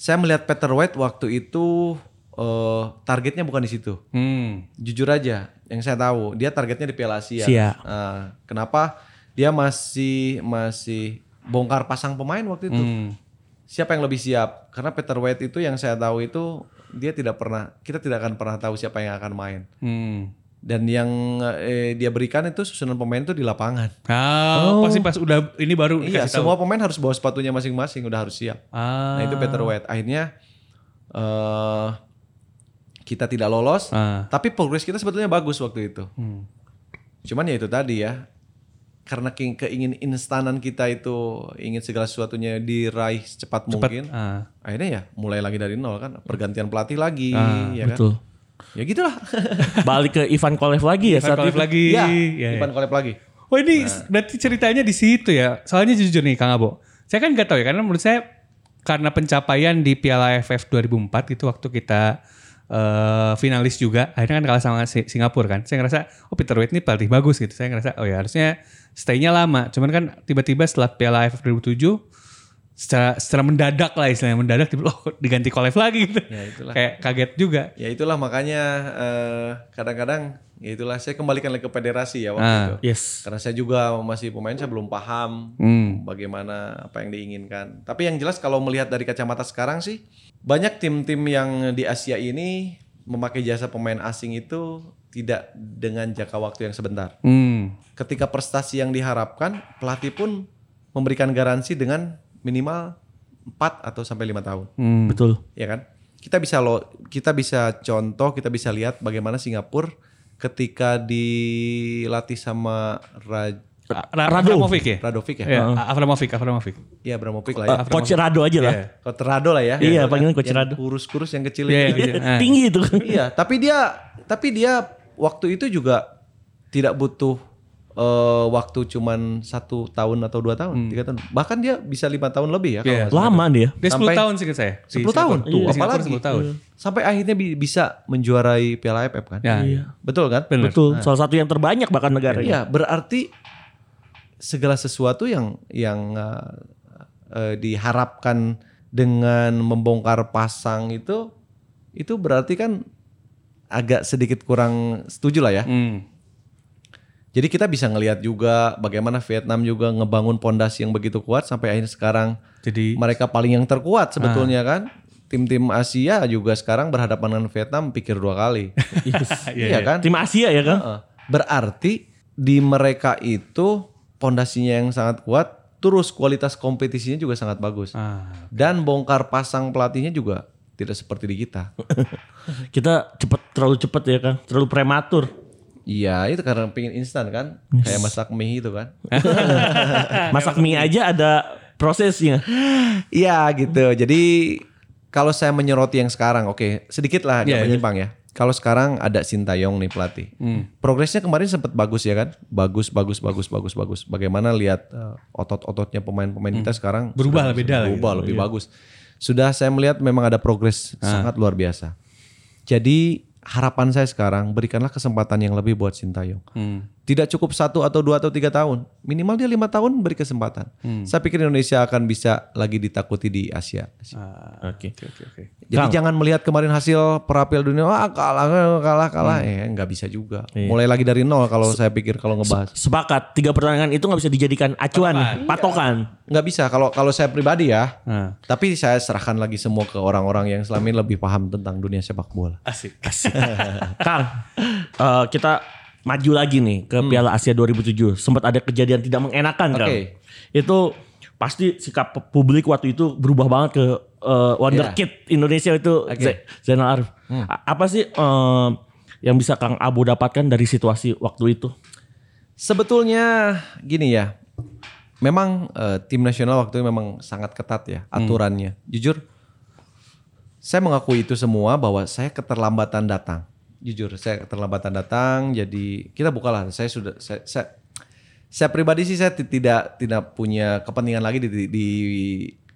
saya melihat Peter White waktu itu eh, targetnya bukan di situ. Hmm. Jujur aja, yang saya tahu dia targetnya di Piala Asia. Asia. Nah, kenapa dia masih masih bongkar pasang pemain waktu itu? Hmm. Siapa yang lebih siap? Karena Peter White itu yang saya tahu itu dia tidak pernah kita tidak akan pernah tahu siapa yang akan main. Hmm. Dan yang eh, dia berikan itu susunan pemain itu di lapangan. Ah, pasti pas udah ini baru Iya, tahu. semua pemain harus bawa sepatunya masing-masing, udah harus siap. Ah. Nah itu Peter White. Akhirnya eh kita tidak lolos, Ah. tapi progres kita sebetulnya bagus waktu itu. Hmm. Cuman ya itu tadi ya, karena ke- keingin instanan kita itu ingin segala sesuatunya diraih secepat mungkin. Ah. Akhirnya ya mulai lagi dari nol kan, pergantian pelatih lagi, Ah, ya kan. Ya gitulah. Balik ke Ivan Kolev lagi ya Ivan Kolev lagi. ya, Ya, ya. Ivan Kolep lagi. Oh ini berarti ceritanya di situ ya. Soalnya jujur nih Kang Abo. Saya kan nggak tahu ya karena menurut saya karena pencapaian di Piala AFF 2004 itu waktu kita eh, finalis juga akhirnya kan kalah sama Si- Singapura kan. Saya ngerasa oh Peter White ini pelatih bagus gitu. Saya ngerasa oh ya harusnya stay-nya lama. Cuman kan tiba-tiba setelah Piala AFF 2007 secara, secara mendadak lah istilahnya mendadak tiba oh diganti Kolev lagi gitu. Ya, itulah. Kayak kaget juga. Ya itulah makanya eh, kadang-kadang ya itulah saya kembalikan lagi ke federasi ya waktu Ah. itu. Yes. Karena saya juga masih pemain saya belum paham Hmm. bagaimana apa yang diinginkan. Tapi yang jelas kalau melihat dari kacamata sekarang sih banyak tim-tim yang di Asia ini memakai jasa pemain asing itu tidak dengan jangka waktu yang sebentar. Hmm. Ketika prestasi yang diharapkan, pelatih pun memberikan garansi dengan minimal 4 atau sampai lima tahun, Hmm. Betul. ya kan? Kita bisa lo kita bisa contoh, kita bisa lihat bagaimana Singapura ketika dilatih sama Raj, Ra- Rado. Abramovic ya? Radovic ya? Ya, Abramovic, Abramovic. Iya, Abramovic lah ya. Eh, Coach Rado aja lah. Iya. Coach Rado lah ya. Iya, Yang- panggilan Coach Rado. Kurus-kurus yang kecil Iya, itu. iya. Ah. Tinggi itu kan. Iya, tapi dia tapi dia waktu itu juga tidak butuh eh, waktu cuman satu tahun atau dua tahun, tiga tahun. Bahkan dia bisa lima tahun lebih ya. kalau Iya. Lama dia. Dia 10 Sampai- tahun sih saya. 10 tahun tuh, Iya, apalagi 10 tahun. Sampai akhirnya bi- bisa menjuarai Piala AFF kan? Ya. Betul kan? Benar. Betul. Salah satu yang terbanyak bahkan negara. Iya, berarti segala sesuatu yang yang uh, eh, diharapkan dengan membongkar pasang itu itu berarti kan agak sedikit kurang setuju lah ya. Hmm. Jadi kita bisa ngelihat juga bagaimana Vietnam juga ngebangun pondasi yang begitu kuat sampai akhirnya sekarang Jadi mereka paling yang terkuat sebetulnya kan. Tim-tim Asia juga sekarang berhadapan dengan Vietnam pikir dua kali. iya kan? Tim Asia ya kan? Berarti di mereka itu pondasinya yang sangat kuat, terus kualitas kompetisinya juga sangat bagus. ah, Dan bongkar pasang pelatihnya juga tidak seperti di kita. Kita cepet terlalu cepet ya kan? Terlalu prematur. Iya, itu karena pengen instan kan, kayak masak mie itu kan. Masak mie aja ada prosesnya. Iya gitu. Jadi kalau saya menyoroti yang sekarang, oke sedikit lah agak Iya, iya. menyimpang ya. Kalau sekarang ada Sintayong nih pelatih. Hmm. Progresnya kemarin sempat bagus ya kan? Bagus, bagus, bagus, bagus, bagus. Bagaimana lihat uh, otot-ototnya pemain-pemain kita sekarang Hmm. Berubah lebih lagi. Berubah lebih bagus. Sudah saya melihat memang ada progres sangat luar biasa. Jadi harapan saya sekarang berikanlah kesempatan yang lebih buat Sintayong. Hmm. Tidak cukup satu atau dua atau tiga tahun, minimal dia lima tahun beri kesempatan. Saya pikir Indonesia akan bisa lagi ditakuti di Asia. Ah, Oke. Oke oke oke. Jadi jangan melihat kemarin hasil perapial dunia, wah kalah kalah kalah, eh nggak bisa juga. Mulai lagi dari nol kalau saya pikir kalau ngebahas Sepakat, tiga pertandingan itu nggak bisa dijadikan acuan, patokan. nggak bisa kalau kalau saya pribadi ya. Ah, Tapi saya serahkan lagi semua ke orang-orang yang selama ini lebih paham tentang dunia sepak bola. asik. Kang, eh, kita maju lagi nih ke Piala Asia 2007. Sempat ada kejadian tidak mengenakan kan? Oke. Itu pasti sikap publik waktu itu berubah banget ke eh, Wonder Iya. Kid Indonesia itu Oke. Z- Zainal Arif. A- Apa sih eh, yang bisa Kang Abu dapatkan dari situasi waktu itu? Sebetulnya gini ya, memang eh, tim nasional waktu itu memang sangat ketat ya aturannya. Jujur, saya mengakui itu semua bahwa saya keterlambatan datang. Jujur, saya keterlambatan datang. Jadi kita bukalah. Saya sudah, saya, saya, saya pribadi sih saya ti- tidak tidak punya kepentingan lagi di di, di,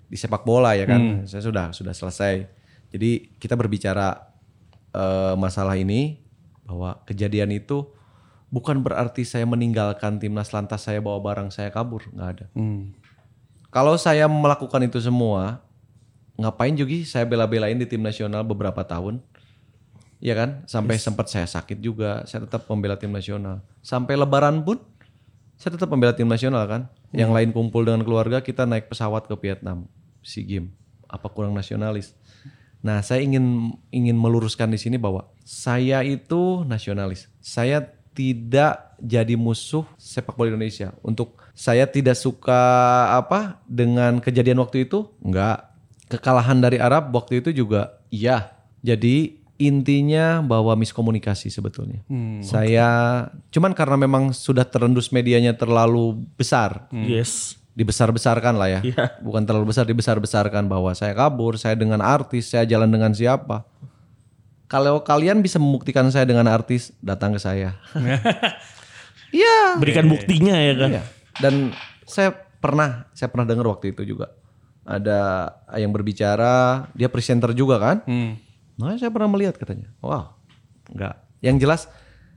di sepak bola ya kan. Saya sudah sudah selesai. Jadi kita berbicara eh, masalah ini bahwa kejadian itu bukan berarti saya meninggalkan timnas lantas saya bawa barang saya kabur nggak ada. Hmm. Kalau saya melakukan itu semua, ngapain juga saya bela-belain di tim nasional beberapa tahun? Iya kan? Sampai sempat saya sakit juga, saya tetap membela tim nasional. Sampai lebaran pun saya tetap membela tim nasional kan. Yang lain kumpul dengan keluarga, kita naik pesawat ke Vietnam, SEA Games. Apa kurang nasionalis? Nah, saya ingin ingin meluruskan di sini bahwa saya itu nasionalis. Saya tidak jadi musuh sepak bola Indonesia. Untuk saya tidak suka apa dengan kejadian waktu itu? Enggak. Kekalahan dari Arab waktu itu juga iya. Jadi intinya bahwa miskomunikasi sebetulnya. Saya cuman karena memang sudah terendus medianya terlalu besar Yes. dibesar-besarkan lah ya. Iya. Bukan terlalu besar, dibesar-besarkan bahwa saya kabur, saya dengan artis, saya jalan dengan siapa. Kalau kalian bisa membuktikan saya dengan artis, datang ke saya. Iya. Berikan buktinya ya kan? Iya. Dan saya pernah, saya pernah dengar waktu itu juga ada yang berbicara, dia presenter juga kan. Hmm. Nah, saya pernah melihat katanya. Wow. Enggak. Yang jelas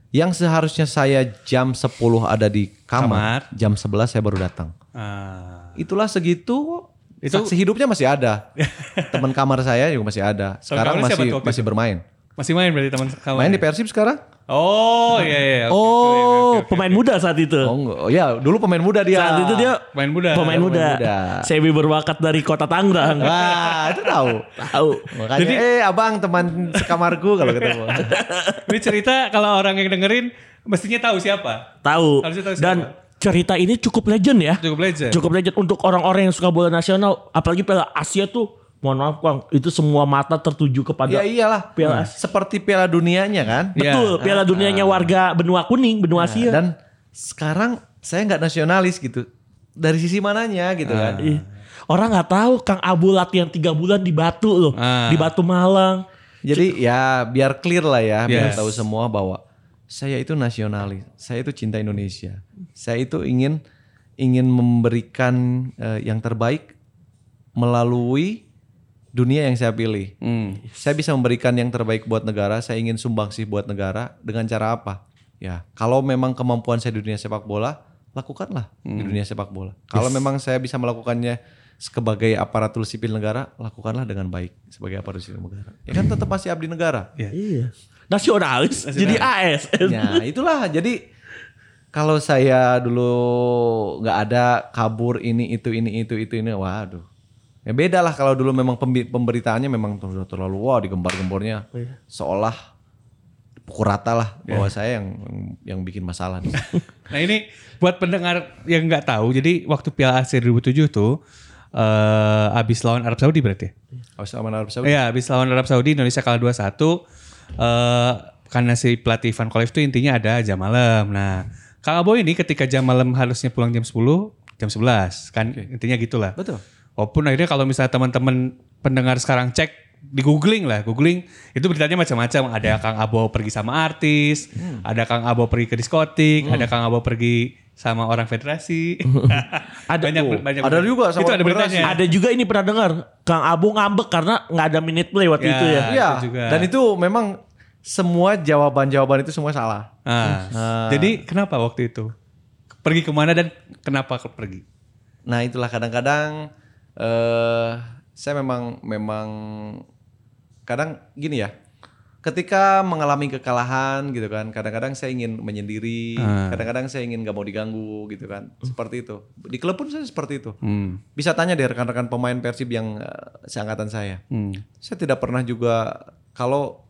yang seharusnya saya jam 10 ada di kamar, Kamar. jam 11 saya baru datang. Ah. Itulah segitu Itu- saksi hidupnya masih ada. Teman kamar saya juga masih ada. Sekarang masih masih bermain. Masih main berarti teman kawan. Main di Persib sekarang? Oh iya iya. oke, oke, Oh, oke, oke, oke. pemain muda saat itu. Oh enggak. Oh ya, dulu pemain muda dia. Saat itu dia Pemain muda. pemain muda. muda. Sebi berbakat dari kota Tangerang. Wah, itu tahu. Tahu. Makanya eh abang teman sekamarku kalau ketemu. Ini cerita kalau orang yang dengerin mestinya tahu siapa. Tahu. Harusnya tahu Dan cerita ini cukup legend ya. Cukup legend. Cukup legend untuk orang-orang yang suka bola nasional, apalagi Piala Asia tuh. Mohon maaf Kang, itu semua mata tertuju kepada ya iyalah. Piala Seperti Piala Dunianya kan. Betul, Iya. Piala Dunianya warga benua kuning, benua Asia. Dan sekarang saya nggak nasionalis gitu. Dari sisi mananya gitu kan. Ih, Orang nggak tahu Kang Abu latihan tiga bulan di Batu loh, Ah. di Batu Malang. Jadi ya biar clear lah ya, biar Yes. tahu semua bahwa saya itu nasionalis, saya itu cinta Indonesia, saya itu ingin ingin memberikan eh, yang terbaik melalui dunia yang saya pilih. Hmm. Saya bisa memberikan yang terbaik buat negara, saya ingin sumbangsih buat negara dengan cara apa? Ya, kalau memang kemampuan saya di dunia sepak bola, lakukanlah di dunia sepak bola. Kalau memang saya bisa melakukannya sebagai aparatur sipil negara lakukanlah dengan baik sebagai aparatur sipil negara. Ya kan tetap masih abdi negara. Iya. Nasionalis, jadi ASN. Ya itulah jadi kalau saya dulu nggak ada kabur ini itu ini itu itu ini waduh ya beda lah kalau dulu memang pemberitaannya memang sudah terlalu wah digembar-gembornya seolah pukul rata lah bahwa saya yang yang bikin masalah nih. Nah ini buat pendengar yang nggak tahu, jadi waktu Piala AFC 2007 tuh eh abis lawan Arab Saudi berarti. ya? Harus aman Arab Saudi. Iya, abis lawan Arab Saudi Indonesia kalah 2-1. eh karena si pelatih Van Kolef itu intinya ada jam malam. Nah, Kang Abo ini ketika jam malam harusnya pulang jam 10, jam 11 kan intinya gitulah. Betul. Walaupun akhirnya kalau misalnya teman-teman pendengar sekarang cek di googling lah, googling itu beritanya macam-macam. Ada Kang Abo pergi sama artis, ada Kang Abo pergi ke diskotik, ada Kang Abo pergi sama orang federasi. Ada- banyak, oh, banyak ada juga sama itu ada beritanya. Ada juga ini pernah dengar Kang Abu ngambek karena nggak ada minute play waktu Ya. itu ya. Iya. Dan itu memang semua jawaban-jawaban itu semua salah. Ah. Jadi kenapa waktu itu? Pergi ke mana dan kenapa ke- pergi? Nah itulah kadang-kadang eh saya memang memang kadang gini ya. Ketika mengalami kekalahan gitu kan, kadang-kadang saya ingin menyendiri, kadang-kadang saya ingin gak mau diganggu gitu kan, seperti itu. Di klub pun saya seperti itu. Hmm. Bisa tanya deh rekan-rekan pemain Persib yang eh, seangkatan saya. Hmm. Saya tidak pernah juga kalau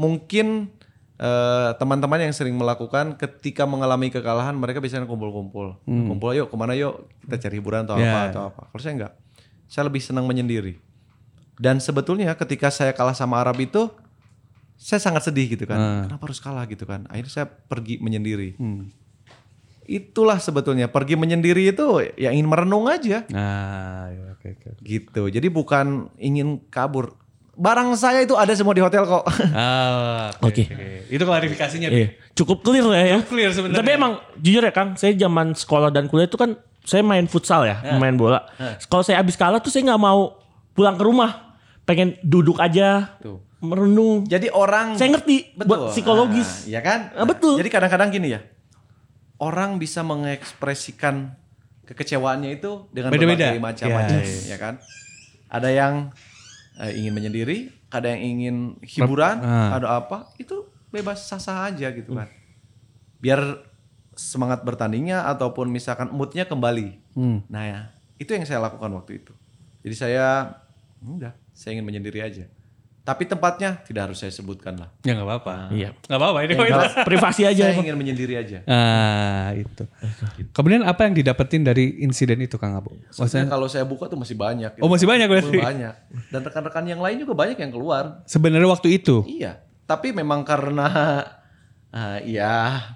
mungkin eh, teman-teman yang sering melakukan ketika mengalami kekalahan mereka biasanya kumpul-kumpul, kumpul yuk ke mana yuk kita cari hiburan atau apa Ya. atau apa. Kalau saya enggak, saya lebih senang menyendiri. Dan sebetulnya ketika saya kalah sama Arab itu, saya sangat sedih gitu kan. Kenapa harus kalah gitu kan? Akhirnya saya pergi menyendiri. Itulah sebetulnya pergi menyendiri itu ya ingin merenung aja Ah, ya, oke oke. gitu. Jadi bukan ingin kabur. Barang saya itu ada semua di hotel kok. Ah, Oke. Itu klarifikasinya. Iya. Cukup clear lah ya. clear sebenarnya. Tapi emang jujur ya Kang, saya zaman sekolah dan kuliah itu kan saya main futsal ya, main bola. Kalau saya habis kalah tuh saya nggak mau pulang ke rumah, pengen duduk aja, Tuh. merenung. Jadi orang Saya ngerti buat psikologis. Nah, Iya kan? Ah, betul. Jadi kadang-kadang gini ya. Orang bisa mengekspresikan kekecewaannya itu dengan Beda-beda. berbagai macam Ya, macam, iya. ya kan? Ada yang eh, ingin menyendiri, ada yang ingin hiburan, Ah. ada apa? Itu bebas sah-sah aja gitu kan. Biar semangat bertandingnya ataupun misalkan moodnya kembali. Hmm. Nah ya, itu yang saya lakukan waktu itu. Jadi saya, udah, saya ingin menyendiri aja. Tapi tempatnya tidak harus saya sebutkan lah. Ya nggak apa-apa. Iya. Nggak apa-apa. Ini kok Kalau privasi aja. Saya ingin menyendiri aja. Ah, itu. Kemudian apa yang didapetin dari insiden itu Kang Abu? Maksudnya kalau saya buka tuh masih banyak. Oh, masih banyak berarti? Masih banyak. Dan rekan-rekan yang lain juga banyak yang keluar. Sebenarnya waktu itu. Iya. Tapi memang karena ah, ya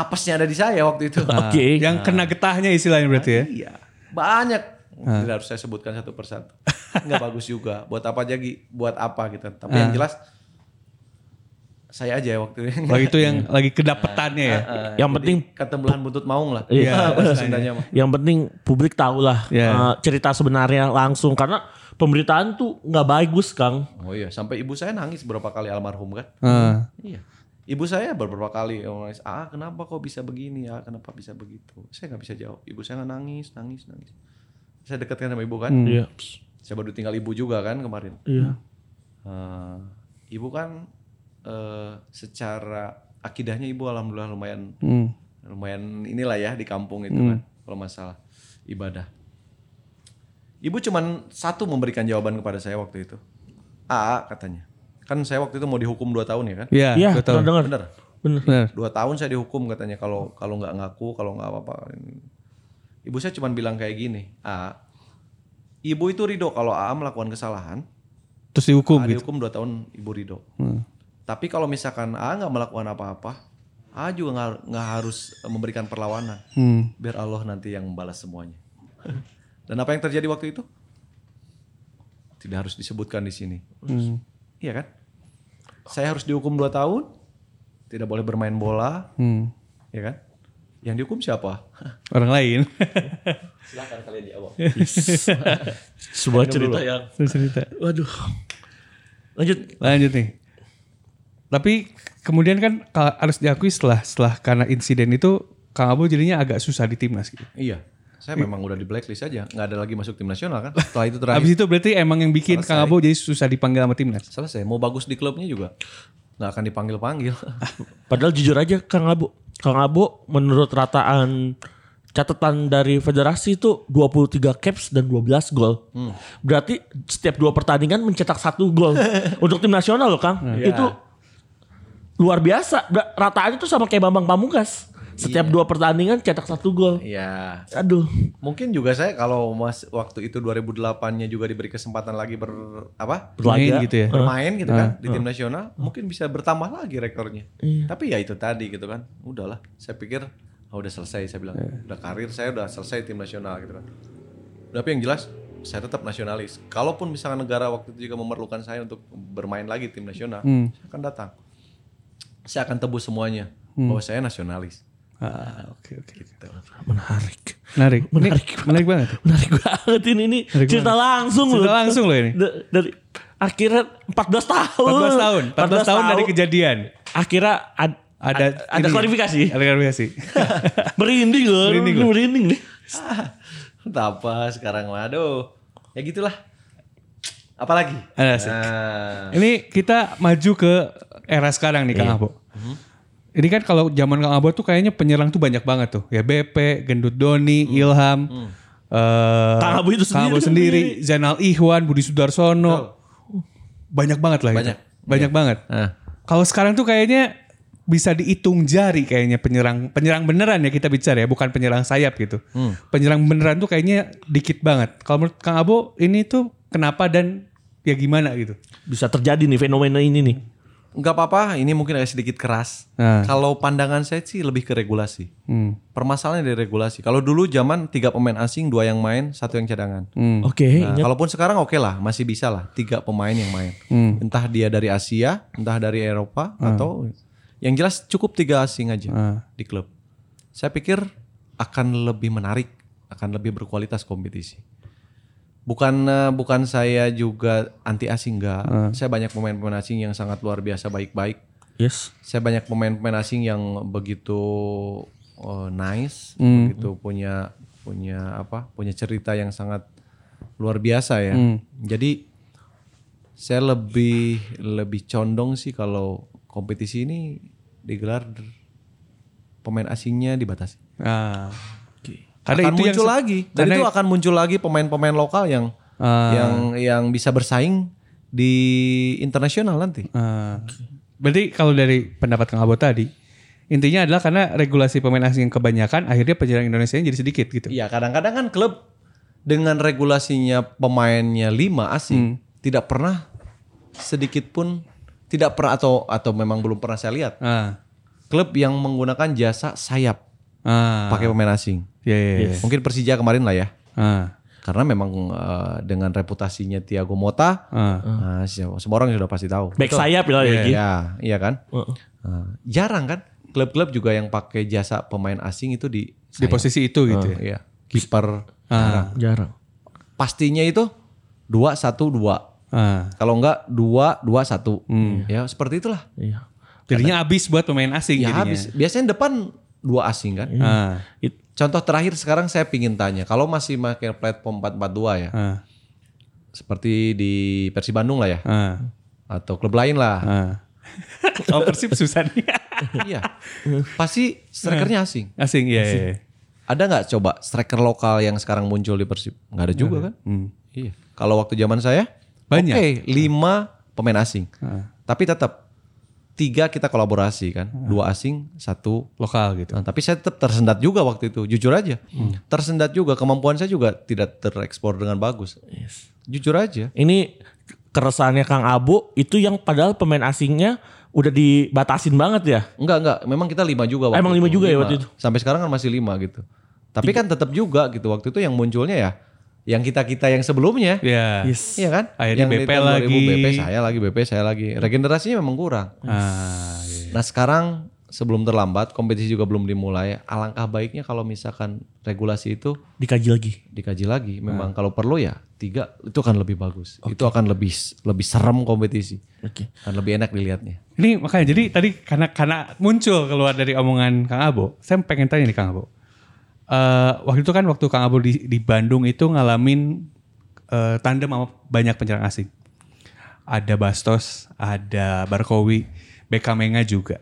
apesnya ada di saya waktu itu. Ah, Oke. Yang kena getahnya istilahnya berarti ya. Iya. Banyak. Tidak harus saya sebutkan satu persatu. Nggak bagus juga. Buat apa aja? Buat apa gitu. Tapi yang jelas saya aja waktu itu. Waktu itu yang lagi kedapetannya ya. Ah, Yang jadi penting ketembelan buntut maung lah. Iya. bahasa Sundanya mah. Yang penting publik tahu lah Iya. eh, cerita sebenarnya langsung karena pemberitaan tuh nggak bagus Kang. Oh iya, sampai ibu saya nangis beberapa kali almarhum kan. Ah. Iya. Ibu saya beberapa kali nangis, ah kenapa kok bisa begini, ah kenapa bisa begitu. Saya nggak bisa jawab. Ibu saya nggak nangis, nangis, nangis. Saya dekat kan sama ibu kan. Iya. Saya baru tinggal ibu juga kan kemarin. Iya. Eh, ibu kan eh, secara akidahnya ibu alhamdulillah lumayan Hmm. lumayan inilah ya di kampung itu kan kalau masalah ibadah. Ibu cuman satu memberikan jawaban kepada saya waktu itu. A katanya. Kan saya waktu itu mau dihukum 2 tahun ya kan? Iya, Iya, betul. pernah dengar. Bener. Bener. Benar. Dua tahun saya dihukum katanya kalau kalau nggak ngaku kalau nggak apa-apa. Ibu saya cuma bilang kayak gini, A, ibu itu ridho kalau A melakukan kesalahan, Terus dihukum A gitu. dihukum dua tahun ibu ridho. Hmm. Tapi kalau misalkan A nggak melakukan apa-apa, A juga nggak nggak harus memberikan perlawanan, Hmm. biar Allah nanti yang membalas semuanya. Dan apa yang terjadi waktu itu? Tidak harus disebutkan di sini. Hmm. Iya kan? Saya harus dihukum dua tahun, tidak boleh bermain bola, Hmm. ya kan? Yang dihukum siapa? Orang lain. Silakan kalian jawab. Sebuah cerita yang Terus cerita. waduh. Lanjut. Lanjut nih. Tapi kemudian kan ka- harus diakui setelah setelah karena insiden itu Kang Abu jadinya agak susah di timnas gitu. Iya. Saya memang udah di blacklist aja, nggak ada lagi masuk tim nasional kan. Setelah itu terakhir Habis itu berarti emang yang bikin Kang Abo jadi susah dipanggil sama timnas. selesai. Mau bagus di klubnya juga nggak akan dipanggil-panggil. Padahal jujur aja Kang Abu. Kang Abu menurut rataan catatan dari federasi itu 23 caps dan 12 gol. Berarti setiap dua pertandingan mencetak satu gol. Untuk tim nasional loh Kang. Itu luar biasa. Rataannya tuh sama kayak Bambang Pamungkas. Setiap dua pertandingan cetak satu gol. Iya. Aduh. Mungkin juga saya kalau mas waktu itu 2008-nya juga diberi kesempatan lagi ber apa? Main Berlaga. gitu ya. bermain gitu kan di tim nasional, mungkin bisa bertambah lagi rekornya. Tapi ya itu tadi gitu kan. Udahlah, saya pikir oh, udah selesai saya bilang. Udah karir saya udah selesai tim nasional gitu kan. Tapi yang jelas saya tetap nasionalis. Kalaupun misalkan negara waktu itu juga memerlukan saya untuk bermain lagi tim nasional, saya akan datang. Saya akan tebus semuanya bahwa saya nasionalis. Ah, oke oke. Gitu. Menarik. Menarik. Menarik. menarik banget. Menarik banget ini. ini cerita langsung loh. Cerita langsung loh ini. Da- Dari akhirnya 14 tahun. 14 tahun. 14 tahun dari kejadian. Akhirnya ad- Ada ad- ada ini. klarifikasi. Ada klarifikasi. merinding loh. Merinding Merinding, loh. nih. Entah apa sekarang waduh. Ya gitulah. Apalagi? Ada sih. Nah, Ini kita maju ke era sekarang nih Kang Abo. Ini kan kalau zaman Kang Abo tuh kayaknya penyerang tuh banyak banget tuh. Ya BP, Gendut Doni, Ilham, eh, Kang Abo itu Kang Abo sendiri. sendiri, Zainal Ihwan, Budi Sudarsono. Banyak banget lah Banyak. itu. Banyak banget. Nah. Kalau sekarang tuh kayaknya bisa dihitung jari kayaknya penyerang penyerang beneran ya kita bicara ya bukan penyerang sayap gitu. Penyerang beneran tuh kayaknya dikit banget. Kalau menurut Kang Abo ini tuh kenapa dan ya gimana gitu? Bisa terjadi nih fenomena ini nih. Nggak apa-apa, ini mungkin agak sedikit keras. Nah. Kalau pandangan saya sih lebih ke regulasi. Hmm. Permasalahannya dari regulasi. Kalau dulu zaman tiga pemain asing, dua yang main, satu yang cadangan. Hmm. Oke, Nah, ingat. kalaupun sekarang oke lah, masih bisa lah tiga pemain yang main. Hmm. Entah dia dari Asia, entah dari Eropa, atau yang jelas cukup tiga asing aja Ah. di klub. Saya pikir akan lebih menarik, akan lebih berkualitas kompetisi. Bukan eh, bukan saya juga anti asing enggak. Saya banyak pemain-pemain asing yang sangat luar biasa baik-baik. Yes. Saya banyak pemain-pemain asing yang begitu eh, nice, Hmm. begitu punya punya apa? Punya cerita yang sangat luar biasa ya. Hmm. Jadi saya lebih lebih condong sih kalau kompetisi ini digelar pemain asingnya dibatasi. Ah. Akan itu yang muncul se- lagi. Dan karena- itu akan muncul lagi pemain-pemain lokal yang Ah. yang yang bisa bersaing di internasional nanti. Ah. Berarti kalau dari pendapat Kang Abo tadi, intinya adalah karena regulasi pemain asing yang kebanyakan, akhirnya penyerang Indonesia jadi sedikit gitu. Iya, kadang-kadang kan klub dengan regulasinya pemainnya lima asing tidak pernah sedikit pun tidak pernah atau atau memang belum pernah saya lihat Ah. klub yang menggunakan jasa sayap Ah. pakai pemain asing. Ya, ya, ya. Mungkin Persija kemarin lah ya. Ah. Karena memang eh, dengan reputasinya Thiago Mota, Ah. nah, siapa- semua orang sudah pasti tahu. Back sayap ya Iya, lagi. Iya, iya kan? Heeh. Nah, jarang kan klub-klub juga yang pakai jasa pemain asing itu di Di posisi itu gitu ya. Iya, kiper. Ah. Jarang. Pastinya itu dua satu dua. Ah. Kalau enggak dua dua satu. Ya seperti itulah. Iya. Jadinya habis buat pemain asing Ya jadinya. habis. Biasanya depan dua asing kan. Ah. It- Contoh terakhir sekarang saya pingin tanya, kalau masih pakai platform 442 ya, Ah. seperti di Persib Bandung lah ya, Ah. atau klub lain lah. Ah. Oh Persib susah nih. Iya. Pasti strikernya asing. Asing ya. ya, ya. Ada nggak coba striker lokal yang sekarang muncul di Persib? Nggak ada juga kan? Iya. Kalau waktu zaman saya Banyak. Oke, lima pemain asing. Ah. Tapi tetap tiga kita kolaborasi kan, dua asing, satu. Lokal gitu. Nah, tapi saya tetap tersendat juga waktu itu, jujur aja. Tersendat juga, kemampuan saya juga tidak terekspor dengan bagus. Jujur aja. Ini keresahannya Kang Abu itu yang padahal pemain asingnya udah dibatasin banget ya. Enggak enggak, memang kita lima juga waktu Emang lima juga ya waktu itu? Sampai sekarang kan masih lima gitu. Tapi kan tetap juga gitu waktu itu yang munculnya ya, yang kita kita yang sebelumnya. Ya. Yes. Iya kan? Akhirnya Yang di BP tahun 2000, lagi. BP saya lagi, BP saya lagi. Regenerasinya memang kurang. Ah. iya. Nah sekarang sebelum terlambat, kompetisi juga belum dimulai. Alangkah baiknya kalau misalkan regulasi itu Dikaji lagi. dikaji lagi. Memang kalau perlu ya tiga itu akan lebih bagus. Itu akan lebih lebih serem kompetisi. Oke. Akan lebih enak dilihatnya. Ini makanya jadi tadi karena karena muncul keluar dari omongan Kang Abo, saya pengen tanya nih Kang Abo. Eh, waktu itu kan waktu Kang Abu di, di Bandung itu ngalamin eh, tandem sama banyak penyerang asing. Ada Bastos, ada Barkowi, Beckham Menga juga.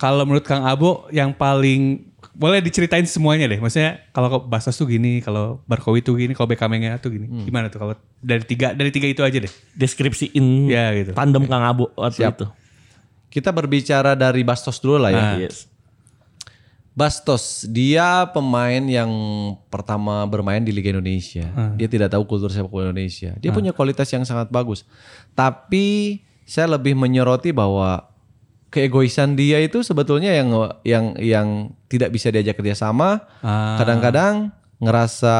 Kalau menurut Kang Abo yang paling boleh diceritain semuanya deh. Maksudnya kalau Bastos tuh gini, kalau Barkowi tuh gini, kalau Beckham Menga tuh gini. Gimana tuh kalau dari tiga dari tiga itu aja deh. Deskripsiin Ya, gitu. tandem Kang Abu waktu Siap. itu. Kita berbicara dari Bastos dulu lah ya. Ah. Yes. Bastos, dia pemain yang pertama bermain di Liga Indonesia. Dia tidak tahu kultur sepak bola Indonesia. Dia punya kualitas yang sangat bagus. Tapi saya lebih menyoroti bahwa keegoisan dia itu sebetulnya yang yang yang tidak bisa diajak kerjasama. Ah. Kadang-kadang ngerasa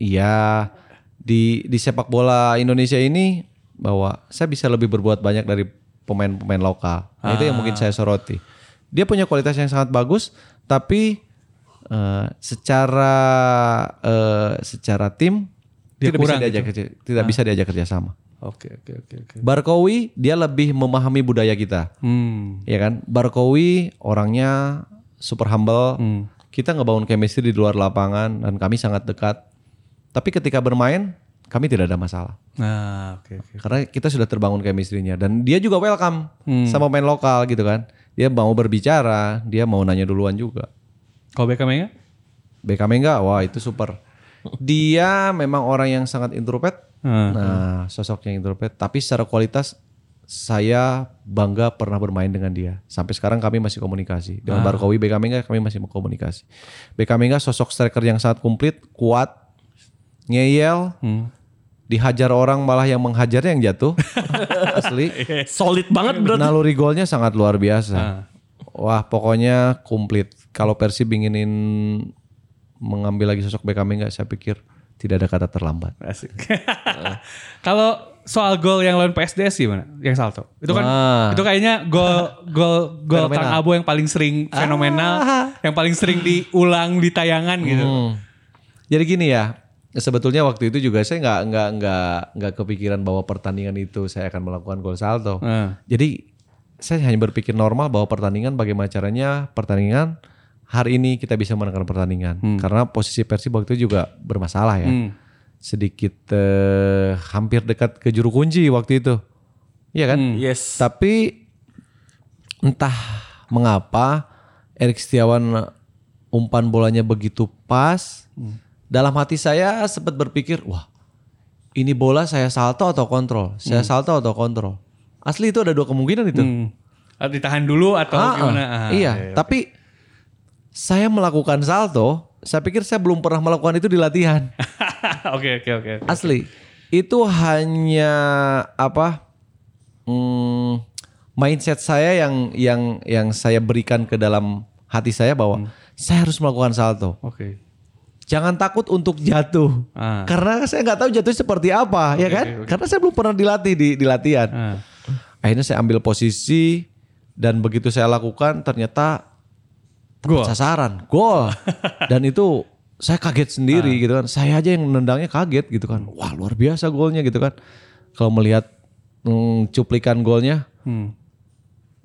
iya di di sepak bola Indonesia ini bahwa saya bisa lebih berbuat banyak dari pemain-pemain lokal. Nah, itu yang mungkin saya soroti. Dia punya kualitas yang sangat bagus, tapi eh, secara eh, secara tim Dia tidak bisa kurang diajak gitu. kerja- tidak bisa diajak kerjasama. Oke oke oke oke. Barkowi dia lebih memahami budaya kita, Hmm. ya kan? Barkowi orangnya super humble. Hmm. Kita ngebangun chemistry di luar lapangan dan kami sangat dekat. Tapi ketika bermain kami tidak ada masalah Nah, oke oke. karena kita sudah terbangun chemistry-nya dan dia juga welcome Hmm. sama pemain lokal gitu kan. Dia mau berbicara, dia mau nanya duluan juga. Kalau Beckham Menga? BKM enggak? Wah, itu super. Dia memang orang yang sangat introvert. Hmm. Nah, sosoknya introvert, tapi secara kualitas saya bangga pernah bermain dengan dia. Sampai sekarang kami masih komunikasi. Dengan Barkowi BK Mengga kami masih mau komunikasi. BK Mengga sosok striker yang sangat komplit, kuat, ngeyel, Hmm. Dihajar orang malah yang menghajarnya yang jatuh. Asli. Solid banget berarti. Naluri golnya sangat luar biasa. Ah. Wah, pokoknya komplit. Kalau Persib inginin mengambil lagi sosok BK Mengga, saya pikir tidak ada kata terlambat. Asik. Kalau soal gol yang lawan PSDS gimana? Yang salto. Itu kan Wah. itu kayaknya gol gol gol. Kang Abo yang paling sering fenomenal, yang paling sering diulang di tayangan gitu. Hmm. Jadi gini ya, sebetulnya waktu itu juga saya nggak nggak nggak nggak kepikiran bahwa pertandingan itu saya akan melakukan gol salto. Ah. Jadi saya hanya berpikir normal bahwa pertandingan bagaimana caranya pertandingan hari ini kita bisa menangkan pertandingan karena posisi Persib waktu itu juga bermasalah ya. Hmm. Sedikit eh, hampir dekat ke juru kunci waktu itu. Iya kan? Yes. Tapi entah mengapa Erik Setiawan umpan bolanya begitu pas. Dalam hati saya sempat berpikir, wah ini bola saya salto atau kontrol? Saya salto atau kontrol? Asli itu ada dua kemungkinan itu. Hmm. Ah, Ditahan dulu atau Ah, gimana? Ah, iya, tapi saya melakukan salto, saya pikir saya belum pernah melakukan itu di latihan. Oke oke oke. Asli. Itu hanya apa? hmm, mindset saya yang yang yang saya berikan ke dalam hati saya bahwa saya harus melakukan salto. Oke. Jangan takut untuk jatuh. Ah. Karena saya nggak tahu jatuh seperti apa, ya kan? Karena saya belum pernah dilatih di, di latihan. Ah. Akhirnya saya ambil posisi dan begitu saya lakukan ternyata Gol. sasaran, gol. dan itu saya kaget sendiri gitu kan. Saya aja yang nendangnya kaget gitu kan. Wah, luar biasa golnya gitu kan. Kalau melihat mm, cuplikan golnya, Hmm.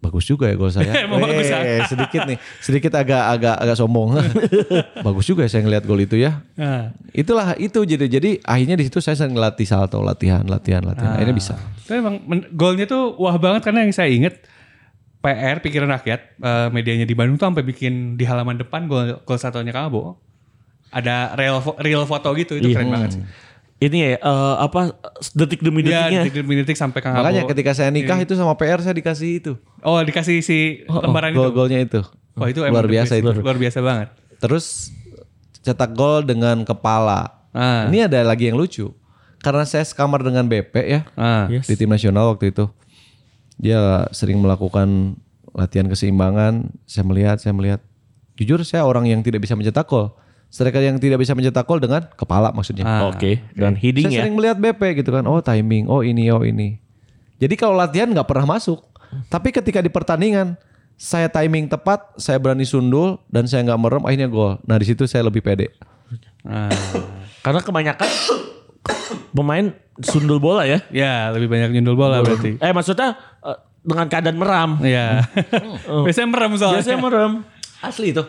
Bagus juga ya gol saya. Emang bagus, ya? Eh, sedikit nih, sedikit agak agak agak sombong. bagus juga ya saya ngelihat gol itu ya. Ah. Itulah itu jadi jadi akhirnya di situ saya sering ngelatih salto, latihan, latihan, latihan. Akhirnya bisa. Tapi emang golnya tuh wah banget karena yang saya inget PR pikiran rakyat eh, medianya di Bandung tuh sampai bikin di halaman depan gol gol satunya Kang Abo. Ada real real foto gitu itu Iya. keren banget sih. Ini ya eh, apa detik demi Iya, detiknya. detik-detik sampai Kang Makanya Abo. ketika saya nikah itu sama PR saya dikasih itu. Oh, dikasih si lembaran itu. Gol-golnya itu. Wah, itu luar biasa itu. Luar biasa banget. Terus cetak gol dengan kepala. Ah. Ini ada lagi yang lucu. Karena saya sekamar dengan BP ya Ah. Yes. di tim nasional waktu itu. Dia sering melakukan latihan keseimbangan. Saya melihat, saya melihat. Jujur saya orang yang tidak bisa mencetak gol. Striker yang tidak bisa mencetak gol dengan kepala maksudnya. Ah. Oke, dan heading Saya ya. sering melihat BP gitu kan. Oh timing, oh ini, oh ini. Jadi kalau latihan nggak pernah masuk. Tapi ketika di pertandingan saya timing tepat, saya berani sundul dan saya nggak merem, akhirnya gol. Nah di situ saya lebih pede. Ah. Karena kebanyakan pemain sundul bola ya. Ya, lebih banyak nyundul bola berarti. Eh maksudnya eh, dengan keadaan meram. Iya. Biasanya merem soalnya. Biasanya merem. Asli itu.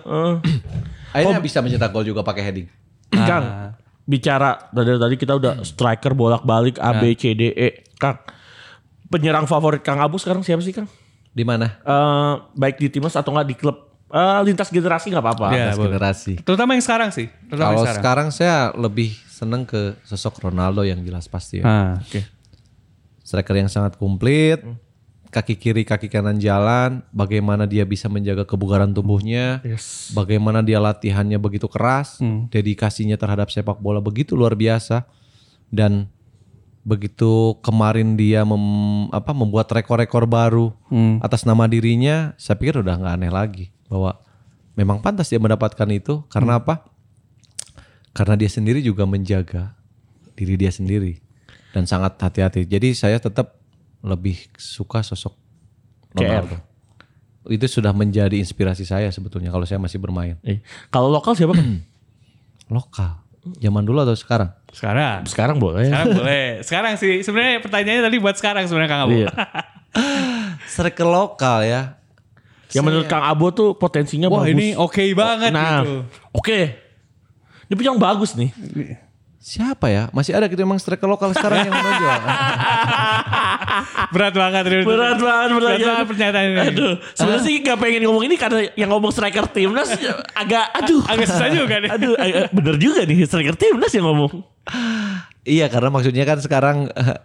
Akhirnya bisa mencetak gol juga pakai heading. Kang, bicara dari tadi kita udah striker bolak-balik A B C D E. Kang, penyerang favorit Kang Abu sekarang siapa sih Kang? Di mana? Eh, baik di timnas atau enggak di klub Eh, lintas generasi nggak apa-apa. Atas boleh. generasi. Terutama yang sekarang sih. Terutama Kalau yang sekarang. saya lebih seneng ke sosok Ronaldo yang jelas pasti ya. Ah, oke. Striker yang sangat komplit, kaki kiri kaki kanan jalan, bagaimana dia bisa menjaga kebugaran tubuhnya, Yes. bagaimana dia latihannya begitu keras, Hmm. dedikasinya terhadap sepak bola begitu luar biasa dan begitu kemarin dia mem- apa membuat rekor-rekor baru Hmm. atas nama dirinya, saya pikir udah nggak aneh lagi bahwa memang pantas dia mendapatkan itu karena apa? Karena dia sendiri juga menjaga diri dia sendiri dan sangat hati-hati. Jadi saya tetap lebih suka sosok CR. Ronaldo. Itu sudah menjadi inspirasi saya sebetulnya kalau saya masih bermain Eh, Kalau lokal siapa Kang? lokal. Zaman dulu atau sekarang? Sekarang. sekarang boleh. Sekarang boleh. Sekarang sih sebenarnya pertanyaannya tadi buat sekarang sebenarnya Kang Abu. Iya. Striker lokal ya. Yang menurut Kang Abo tuh potensinya Wah bagus. ini oke banget nah, gitu. oke. Ini punya yang bagus nih. Siapa ya? Masih ada gitu emang striker lokal sekarang yang menonjol. Berat banget. Rin. Berat banget Berat pertanyaan. banget pernyataan ini. Aduh, sebenarnya sih gak pengen ngomong ini karena yang ngomong striker timnas agak aduh. Agak susah juga nih. Aduh, agak- bener juga nih striker timnas yang ngomong. iya karena maksudnya kan sekarang eh,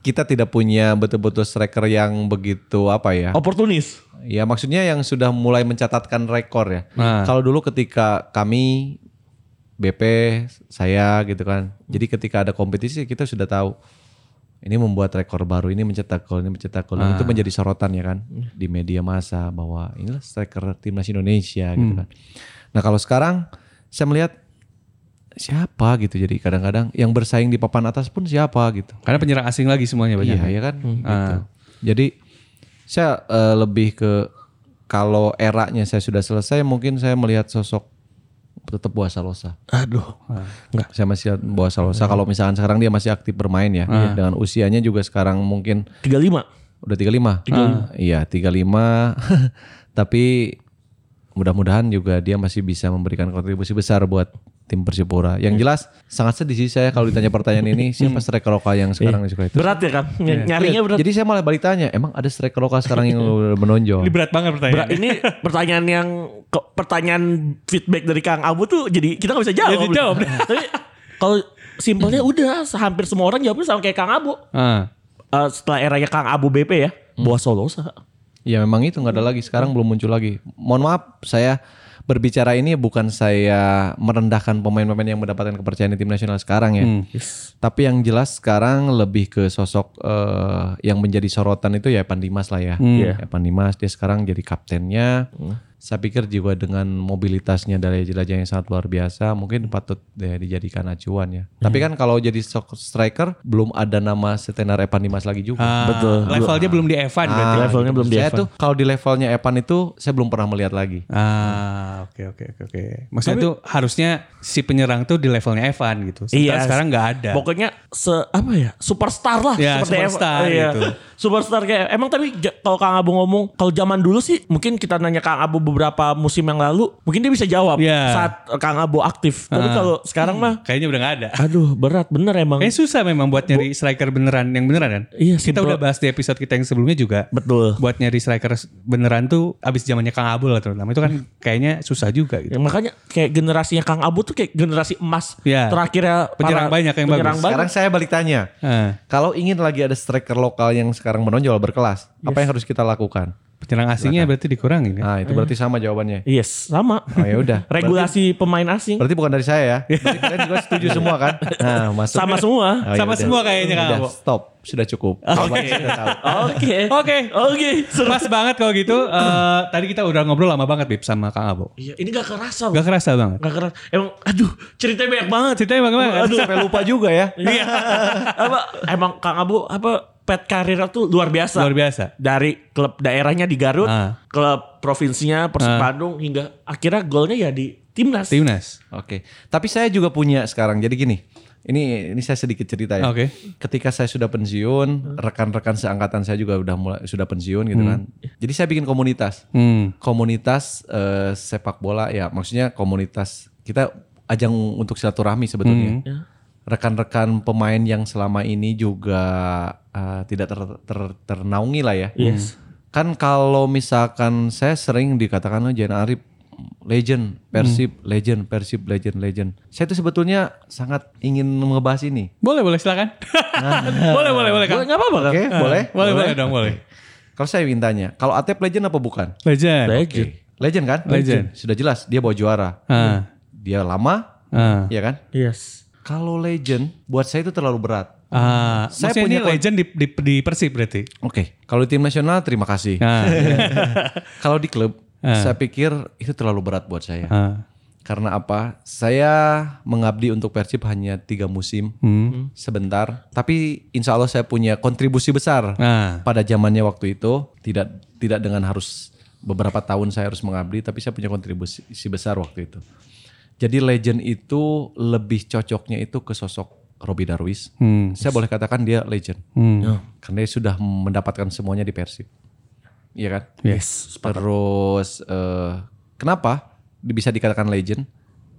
kita tidak punya betul-betul striker yang begitu apa ya? Oportunis. Ya maksudnya yang sudah mulai mencatatkan rekor ya. Nah. Kalau dulu ketika kami BP saya gitu kan. Jadi ketika ada kompetisi kita sudah tahu ini membuat rekor baru, ini mencetak gol, ini mencetak gol. Dan Itu menjadi sorotan ya kan di media massa bahwa inilah striker timnas Indonesia gitu kan. Nah, kalau sekarang saya melihat siapa gitu. Jadi kadang-kadang yang bersaing di papan atas pun siapa gitu. Karena penyerang asing lagi semuanya banyak. Iya, ya kan? Gitu. Ah. Jadi saya eh, lebih ke kalau eranya saya sudah selesai, mungkin saya melihat sosok tetap Boa Salosa. Aduh. Enggak. Saya masih Boa Salosa. Kalau misalkan sekarang dia masih aktif bermain ya, dengan usianya juga sekarang mungkin 35. udah 35. Ah, Iya, 35. Tapi mudah-mudahan juga dia masih bisa memberikan kontribusi besar buat tim Persipura. Yang jelas sangat sedih sih saya kalau ditanya pertanyaan ini siapa striker lokal yang sekarang disukai itu. Berat ya kan? Ny- Nyarinya berat. Jadi saya malah balik tanya, emang ada striker lokal sekarang yang menonjol? Ini berat banget Berat. pertanyaannya. Ini pertanyaan yang pertanyaan feedback dari Kang Abu tuh jadi kita gak bisa jawab. Jadi jawab. Tapi kalau simpelnya udah hampir semua orang jawabnya sama kayak Kang Abu. Ah. Eh, setelah eranya Kang Abu BP ya, Boa Solosa. Ya memang itu nggak ada lagi. Sekarang belum muncul lagi. Mohon maaf, saya berbicara ini bukan saya merendahkan pemain-pemain yang mendapatkan kepercayaan di tim nasional sekarang ya. Tapi yang jelas sekarang lebih ke sosok eh, yang menjadi sorotan itu ya Evan Dimas lah ya. Iya. Evan Dimas dia sekarang jadi kaptennya. Saya pikir juga dengan mobilitasnya dari jelajah yang sangat luar biasa, mungkin patut ya, dijadikan acuan ya. Tapi kan kalau jadi striker belum ada nama setenar Evan Dimas lagi juga. Ah, Betul. Levelnya belum di Evan berarti. Ah, levelnya belum di saya Evan. tuh kalau di levelnya Evan itu saya belum pernah melihat lagi. Ah, oke oke oke oke. Maksudnya tuh harusnya si penyerang tuh di levelnya Evan gitu. Sementara sekarang nggak ada. Pokoknya se apa ya? Superstar lah Ya, seperti superstar Evan. Iya. gitu. Superstar kayak emang tapi kalau Kang Abu ngomong kalau zaman dulu sih mungkin kita nanya Kang Abu beberapa musim yang lalu mungkin dia bisa jawab Iya. saat Kang Abu aktif. Tapi kalau sekarang mah Kayaknya udah nggak ada. aduh berat bener emang. Kayaknya susah memang buat nyari striker beneran yang beneran kan. Iya, Kita udah bahas di episode kita yang sebelumnya juga. Betul. Buat nyari striker beneran tuh abis zamannya Kang Abul lah terutama itu kan kayaknya susah juga gitu. Ya, makanya kayak generasinya Kang Abu tuh kayak generasi emas. Iya. Terakhirnya Penyerang banyak yang penyerang bagus. Sekarang saya balik tanya, Ah, kalau ingin lagi ada striker lokal yang sekarang menonjol berkelas, apa yang harus kita lakukan? Penyerang asingnya berarti dikurangin ya. Nah, itu berarti sama jawabannya. Yes, sama. Oh ya udah. Regulasi pemain asing Berarti bukan dari saya ya. Berarti kalian juga setuju semua kan? Nah, masuk. sama semua. Oh, ya Sama udah. semua kayaknya Udah, Abo. stop. Sudah cukup. Oke. Oke. Oke. Pas banget kalau gitu. Eh, tadi kita udah ngobrol lama banget Bib sama Kang Abo. Iya, ini gak kerasa. Gak kerasa banget. Gak kerasa. Emang aduh, ceritanya banyak banget. Ceritanya bagaimana? Aduh. Sampai lupa juga ya. Iya. apa emang Kang Abu apa pet karir tuh luar biasa. Luar biasa. Dari klub daerahnya di Garut, Ah. klub provinsinya Persib Bandung hingga akhirnya golnya ya di timnas. Timnas. Oke. Tapi saya juga punya sekarang. Jadi gini, Ini ini saya sedikit cerita ya. Oke. Ketika saya sudah pensiun, rekan-rekan seangkatan saya juga udah mulai sudah pensiun gitu kan. Jadi saya bikin komunitas. Hmm. Komunitas eh, sepak bola ya, maksudnya komunitas kita ajang untuk silaturahmi sebetulnya. Ya. Rekan-rekan pemain yang selama ini juga eh, tidak ter- ter- ternaungi lah ya. Yes. Kan kalau misalkan saya sering dikatakan "Oh, Jan Arif legend, Persib legend, Persib legend, legend. Saya itu sebetulnya sangat ingin ngebahas ini. Boleh, boleh silakan. boleh, boleh, boleh. Kang. Boleh nggak apa-apa kan? Oke, boleh? Boleh, boleh dong, boleh. Kalau saya ingin tanya, kalau Atep legend apa bukan? Legend. Legend. Legend kan? Legend. Sudah jelas dia bawa juara. Ah. Dia lama, Ah. ya kan? Yes. Kalau legend buat saya itu terlalu berat. Ah, Saya punya punya legend di, di, di Persib berarti. Oke, kalau di tim nasional terima kasih. Ah. Kalau di klub, Ah. saya pikir itu terlalu berat buat saya. ah. Karena apa? Saya mengabdi untuk Persib hanya tiga musim, Hmm. sebentar. Tapi insya Allah saya punya kontribusi besar Ah. pada zamannya waktu itu. Tidak tidak dengan harus beberapa tahun saya harus mengabdi, tapi saya punya kontribusi besar waktu itu. Jadi legend itu lebih cocoknya itu ke sosok Robi Darwis. Hmm. Saya boleh katakan dia legend. Hmm. Karena dia sudah mendapatkan semuanya di Persib. Iya kan? Yes. Terus eh, kenapa bisa dikatakan legend?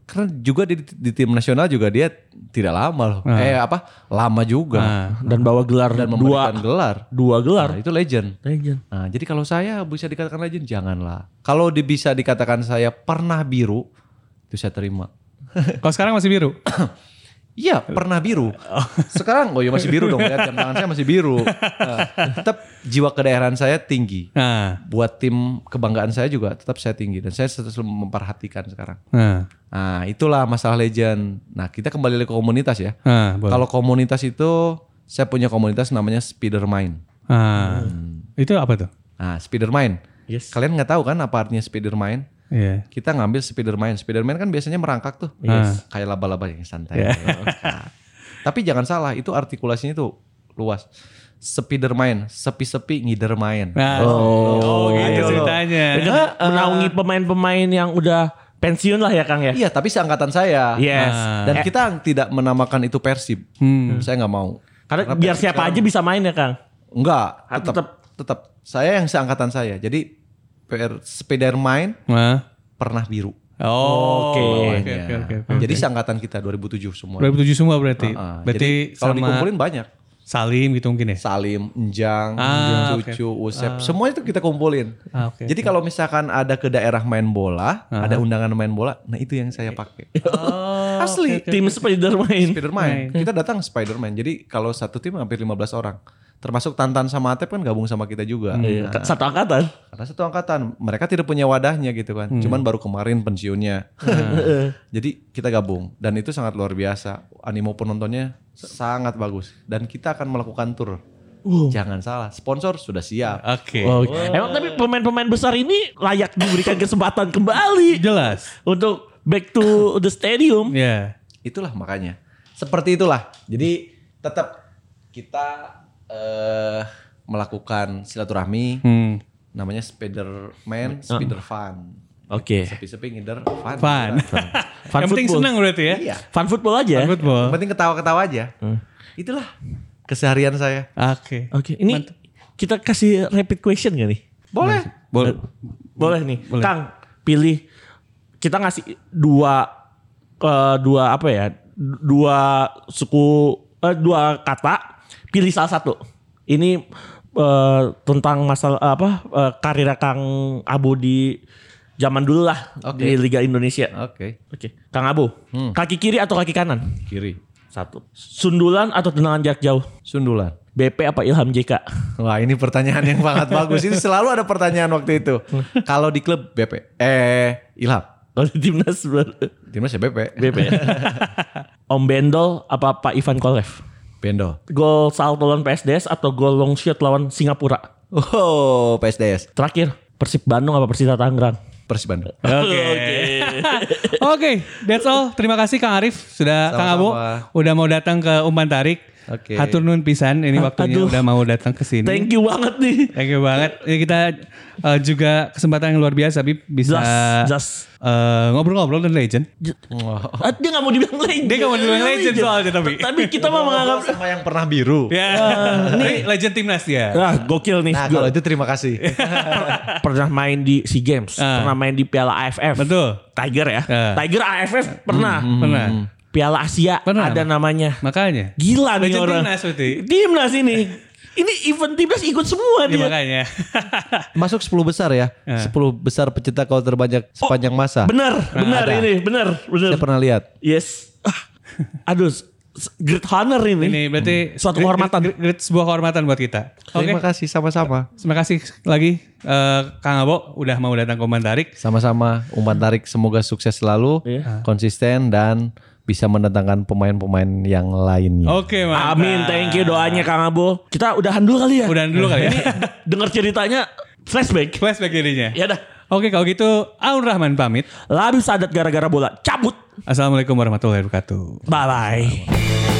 Karena juga di, di tim nasional juga dia tidak lama loh. Eh apa? Lama juga Ah. Dan bawa gelar dan dua gelar. dua gelar. Nah, itu legend. Legend. Nah, jadi kalau saya bisa dikatakan legend janganlah. Kalau di- bisa dikatakan saya pernah biru, itu saya terima. Kalau sekarang masih biru. Iya, pernah biru. Sekarang oh ya masih biru dong, lihat jam tangan saya masih biru. Nah, tetap jiwa kedaerahan saya tinggi. Nah. Buat tim kebanggaan saya juga tetap saya tinggi dan saya selalu memperhatikan sekarang. Nah. Nah, itulah masalah legend. Nah, kita kembali lagi ke komunitas ya. Boleh. Kalau komunitas itu saya punya komunitas namanya Spidermind. Ah. Itu apa tuh? Nah, Spidermind. Yes. Kalian nggak tahu kan apa artinya Spidermind? Iya. Kita ngambil Spiderman. Spiderman kan biasanya merangkak tuh. Yes. Kayak laba-laba yang santai. Tapi jangan salah, itu artikulasinya tuh luas. Spiderman, sepi-sepi ngider main. Nah. Oh, Oh, gitu gitu. ceritanya. Dengan menaungi pemain-pemain yang udah pensiun lah ya Kang ya. Iya, tapi seangkatan saya. Yes. Dan kita tidak menamakan itu Persib. Hmm. Saya nggak mau. Karena biar siapa aja bisa main ya Kang. Enggak, Ah, tetap tetap. tetap. Saya yang seangkatan saya. Jadi PR Spiderman Nah. pernah biru. Oh, Oke. oke, oke, oke, oke. Jadi seangkatan kita 2007 semua. 2007 semua berarti. Ah, berarti jadi kalau sama dikumpulin banyak. Salim gitu mungkin ya? Salim, Enjang, Ah, Cucu, Usep, semua itu kita kumpulin. Ah, oke. Jadi kalau misalkan ada ke daerah main bola, ada undangan main bola, nah itu yang saya pakai. Oh, Asli. Tim Spiderman. Spiderman. Kita datang Spiderman. Jadi kalau satu tim hampir 15 orang. Termasuk Tantan sama Atep kan gabung sama kita juga. Iya, Nah, Satu angkatan. karena satu angkatan, mereka tidak punya wadahnya gitu kan. Cuman baru kemarin pensiunnya. Jadi kita gabung dan itu sangat luar biasa. Animo penontonnya sangat bagus dan kita akan melakukan tour. Jangan salah, sponsor sudah siap. Oke. Oh, Emang tapi pemain-pemain besar ini layak diberikan kesempatan kembali Jelas. untuk back to the stadium. Ya. Itulah makanya. Seperti itulah. Jadi tetap kita eh melakukan silaturahmi Hmm. namanya Spiderman, Spider Fun. Oke. Sepi-sepi ngider fun. Fun. Fun Yang penting football. senang berarti ya. Iya. Fun football aja. Fun football. Yang penting ketawa-ketawa aja. Itulah keseharian saya. Oke. Oke, ini kita kasih rapid question gak nih? Boleh. Boleh. Boleh nih. Kang, pilih kita ngasih dua eh, dua apa ya? Dua suku eh, dua kata, pilih salah satu. Ini eh, tentang masalah apa? eh, karir Kang Abu di zaman dulu lah Oke. di Liga Indonesia. Oke. Oke, Kang Abu, kaki kiri atau kaki kanan? Kiri. Satu. Sundulan atau tendangan jarak jauh? Sundulan. BP apa Ilham JK? Wah ini pertanyaan yang sangat bagus. Ini selalu ada pertanyaan waktu itu. Kalau di klub BP. Eh Ilham. Kalau di timnas Timnas ya BP. BP. Om Bendol apa Pak Ivan Kolev? Bendo. Gol salto lawan PSDS atau gol long shot lawan Singapura? Oh PSDS. Terakhir, Persib Bandung apa Persita Tangerang? Persib Bandung. Oke. Oke, that's all. Terima kasih Kang Arif sudah Kang Abu Sama-sama. udah mau datang ke Umpan Tarik. Oke. Hatur nuhun pisan ini waktunya Aduh. udah mau datang ke sini. Thank you banget nih. Thank you banget. Ya, kita eh, juga kesempatan yang luar biasa Bib bisa Just, just. eh, ngobrol-ngobrol dengan legend. Ah, dia gak mau dibilang legend. Dia nggak mau dibilang legend soalnya, tapi. Tapi kita mah menganggap. sama yang pernah biru. Ya, ini legend timnas dia. Ah, gokil nih. Nah, kalau itu terima kasih. pernah main di SEA Games, Ah. pernah main di Piala AFF. Betul. Tiger ya. Ah. Tiger AFF pernah. Pernah. Piala Asia Pernah. ada namanya. Makanya. Gila nih orang. timnas berarti. Timnas ini. Ini event timnas ikut semua Ya, dia. makanya. Masuk 10 besar ya. 10 besar pecinta gol terbanyak sepanjang masa. Bener, bener ada. ini, bener, bener. Saya pernah lihat. Yes. Ah, Aduh, great honor ini. ini berarti Suatu great- kehormatan. great- great- sebuah kehormatan buat kita. Oke. Terima kasih sama-sama. Terima kasih lagi eh, Kang Abo udah mau datang ke Mantarik. Sama-sama umpan tarik semoga sukses selalu, Iya. konsisten dan bisa mendatangkan pemain-pemain yang lainnya. Oke, mantap. Amin, thank you doanya Kang Abo. Kita udahan dulu kali ya. Udahan dulu kali ya. Ini dengar ceritanya flashback. Flashback jadinya. Ya dah. Oke, kalau gitu Aun Rahman pamit. Lalu sadat gara-gara bola cabut. Assalamualaikum warahmatullahi wabarakatuh. Bye bye.